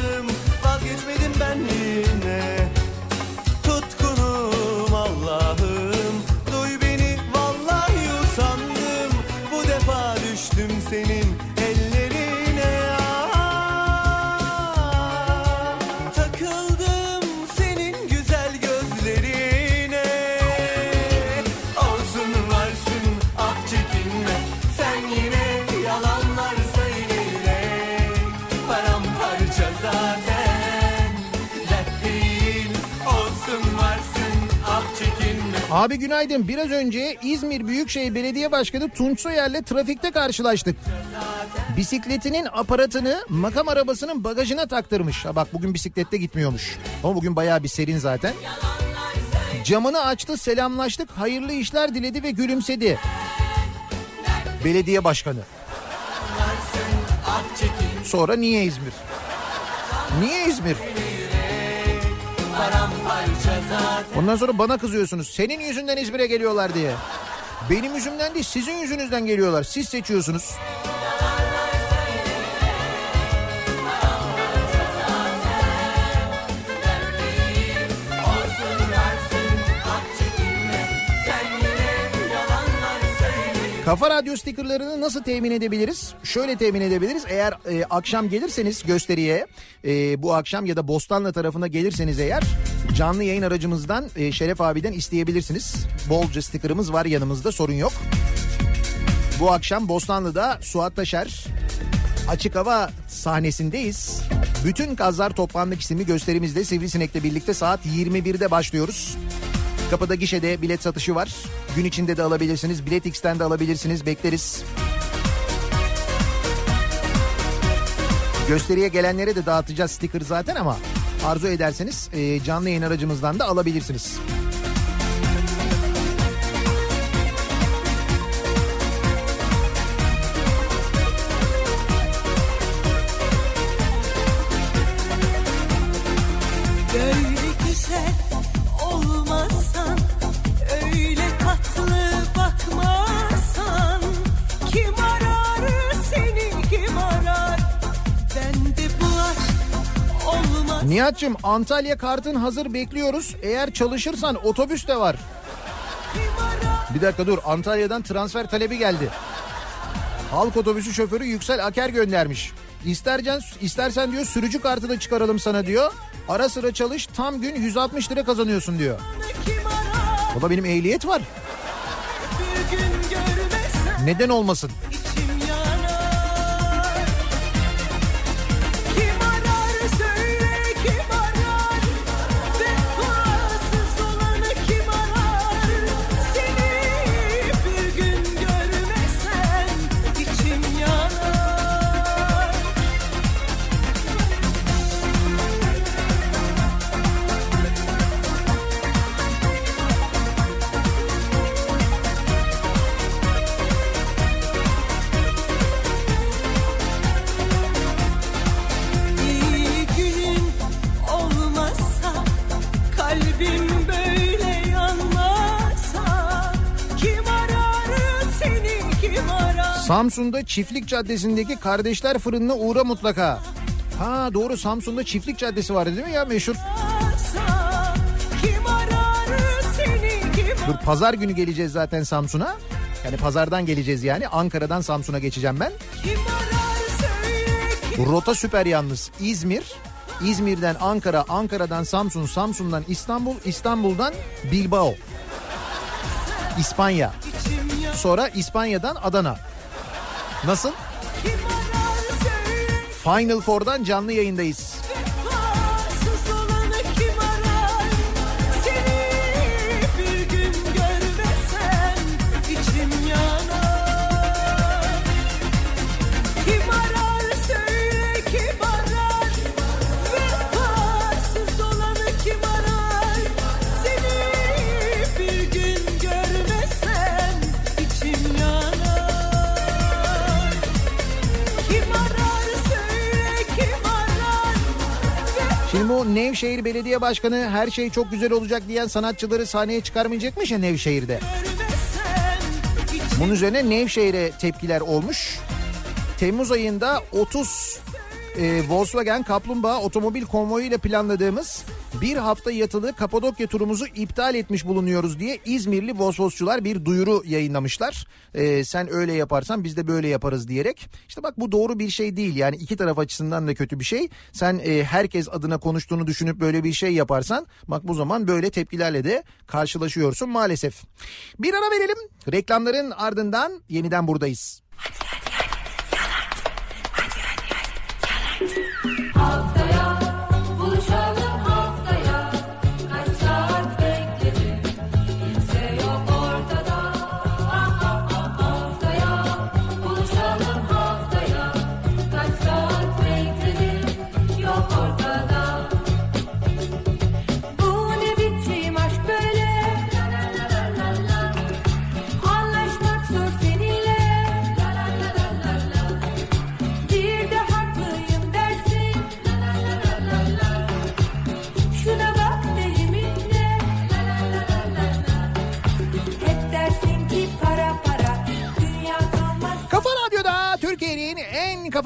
Abi günaydın. Biraz önce İzmir Büyükşehir Belediye Başkanı Tunç Soyer'le trafikte karşılaştık. Bisikletinin aparatını makam arabasının bagajına taktırmış. Ha bak bugün bisiklette gitmiyormuş. Ama bugün bayağı bir serin zaten. Camını açtı, selamlaştık, hayırlı işler diledi ve gülümsedi. Belediye başkanı. Sonra niye İzmir? Niye İzmir? Ondan sonra bana kızıyorsunuz. Senin yüzünden İzmir'e geliyorlar diye. Benim yüzümden değil sizin yüzünüzden geliyorlar. Siz seçiyorsunuz. Kafa Radyo stikerlerini nasıl temin edebiliriz? Şöyle temin edebiliriz. Eğer e, akşam gelirseniz gösteriye e, bu akşam ya da Bostanlı tarafına gelirseniz eğer canlı yayın aracımızdan e, Şeref abiden isteyebilirsiniz. Bolca stikerimiz var yanımızda sorun yok. Bu akşam Bostanlı'da Suat Taşer açık hava sahnesindeyiz. Bütün Kazlar Toplandık isimli gösterimizde Sivrisinek'le birlikte saat 21'de başlıyoruz. Kapıda gişede bilet satışı var. Gün içinde de alabilirsiniz. Bilet X'ten de alabilirsiniz. Bekleriz. Gösteriye gelenlere de dağıtacağız sticker zaten ama arzu ederseniz e, canlı yayın aracımızdan da alabilirsiniz. Nihat'cığım Antalya kartın hazır bekliyoruz. Eğer çalışırsan otobüs de var. Bir dakika dur Antalya'dan transfer talebi geldi. Halk otobüsü şoförü Yüksel Aker göndermiş. İstersen, istersen diyor sürücü kartı da çıkaralım sana diyor. Ara sıra çalış tam gün 160 lira kazanıyorsun diyor. da benim ehliyet var. Neden olmasın? Samsun'da Çiftlik Caddesi'ndeki Kardeşler Fırını'na uğra mutlaka. Ha doğru Samsun'da Çiftlik Caddesi vardı değil mi ya meşhur? Dur pazar günü geleceğiz zaten Samsun'a. Yani pazardan geleceğiz yani. Ankara'dan Samsun'a geçeceğim ben. Rota süper yalnız. İzmir, İzmir'den Ankara, Ankara'dan Samsun, Samsun'dan İstanbul, İstanbul'dan Bilbao. İspanya. Sonra İspanya'dan Adana. Nasıl? Final Four'dan canlı yayındayız. Nevşehir Belediye Başkanı her şey çok güzel olacak diyen sanatçıları sahneye çıkarmayacakmış ya Nevşehir'de. Bunun üzerine Nevşehir'e tepkiler olmuş. Temmuz ayında 30 e, Volkswagen Kaplumbağa otomobil konvoyu ile planladığımız bir hafta yatılı Kapadokya turumuzu iptal etmiş bulunuyoruz diye İzmirli Vosvosçular bir duyuru yayınlamışlar. E, sen öyle yaparsan biz de böyle yaparız diyerek. İşte bak bu doğru bir şey değil yani iki taraf açısından da kötü bir şey. Sen e, herkes adına konuştuğunu düşünüp böyle bir şey yaparsan bak bu zaman böyle tepkilerle de karşılaşıyorsun maalesef. Bir ara verelim reklamların ardından yeniden buradayız. Haftaya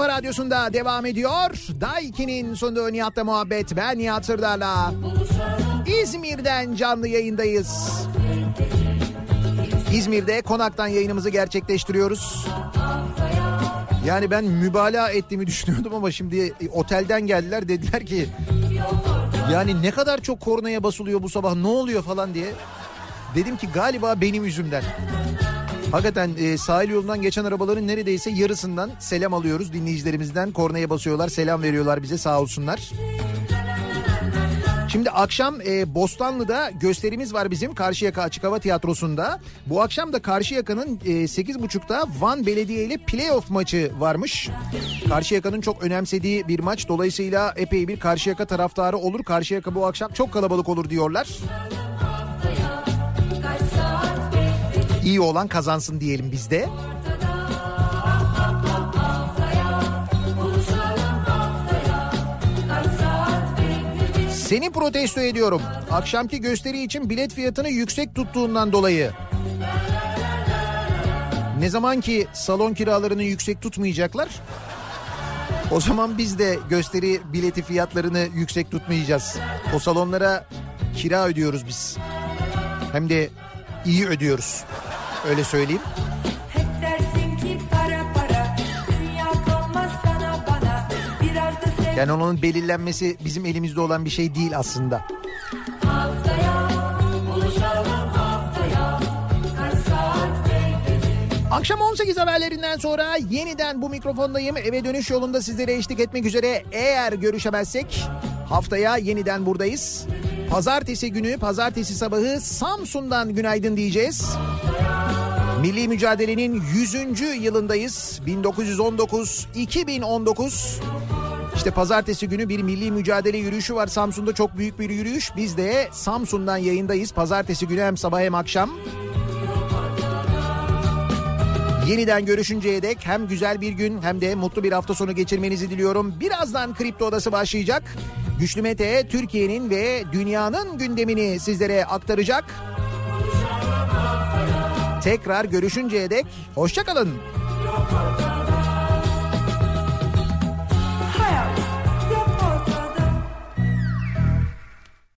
kafa radyosunda devam ediyor. Daiki'nin sunduğu Nihat'la muhabbet ben Nihat Sırdar'la. İzmir'den canlı yayındayız. İzmir'de konaktan yayınımızı gerçekleştiriyoruz. Yani ben mübalağa ettiğimi düşünüyordum ama şimdi otelden geldiler dediler ki yani ne kadar çok kornaya basılıyor bu sabah ne oluyor falan diye. Dedim ki galiba benim yüzümden. Hakikaten e, sahil yolundan geçen arabaların neredeyse yarısından selam alıyoruz dinleyicilerimizden. Kornaya basıyorlar, selam veriyorlar bize sağ olsunlar. Şimdi akşam e, Bostanlı'da gösterimiz var bizim Karşıyaka Açık Hava Tiyatrosu'nda. Bu akşam da Karşıyaka'nın e, 8.30'da Van Belediye ile playoff maçı varmış. Karşıyaka'nın çok önemsediği bir maç. Dolayısıyla epey bir Karşıyaka taraftarı olur. Karşıyaka bu akşam çok kalabalık olur diyorlar. İyi olan kazansın diyelim biz de. Haftaya buluşalım haftaya Kaç saat bekledim Seni protesto ediyorum. Akşamki gösteri için bilet fiyatını yüksek tuttuğundan dolayı. Ne zaman ki salon kiralarını yüksek tutmayacaklar. O zaman biz de gösteri bileti fiyatlarını yüksek tutmayacağız. O salonlara kira ödüyoruz biz. Hem de iyi ödüyoruz. Öyle söyleyeyim. Yani onun belirlenmesi bizim elimizde olan bir şey değil aslında. Akşam 18 haberlerinden sonra yeniden bu mikrofondayım. Eve dönüş yolunda sizlere eşlik etmek üzere. Eğer görüşemezsek haftaya yeniden buradayız. Pazartesi günü, pazartesi sabahı Samsun'dan günaydın diyeceğiz. Milli mücadelenin 100. yılındayız. 1919-2019. İşte pazartesi günü bir milli mücadele yürüyüşü var Samsun'da çok büyük bir yürüyüş. Biz de Samsun'dan yayındayız. Pazartesi günü hem sabah hem akşam. Yeniden görüşünceye dek hem güzel bir gün hem de mutlu bir hafta sonu geçirmenizi diliyorum. Birazdan Kripto Odası başlayacak. Güçlü Mete Türkiye'nin ve dünyanın gündemini sizlere aktaracak. Tekrar görüşünceye dek hoşçakalın. Ortada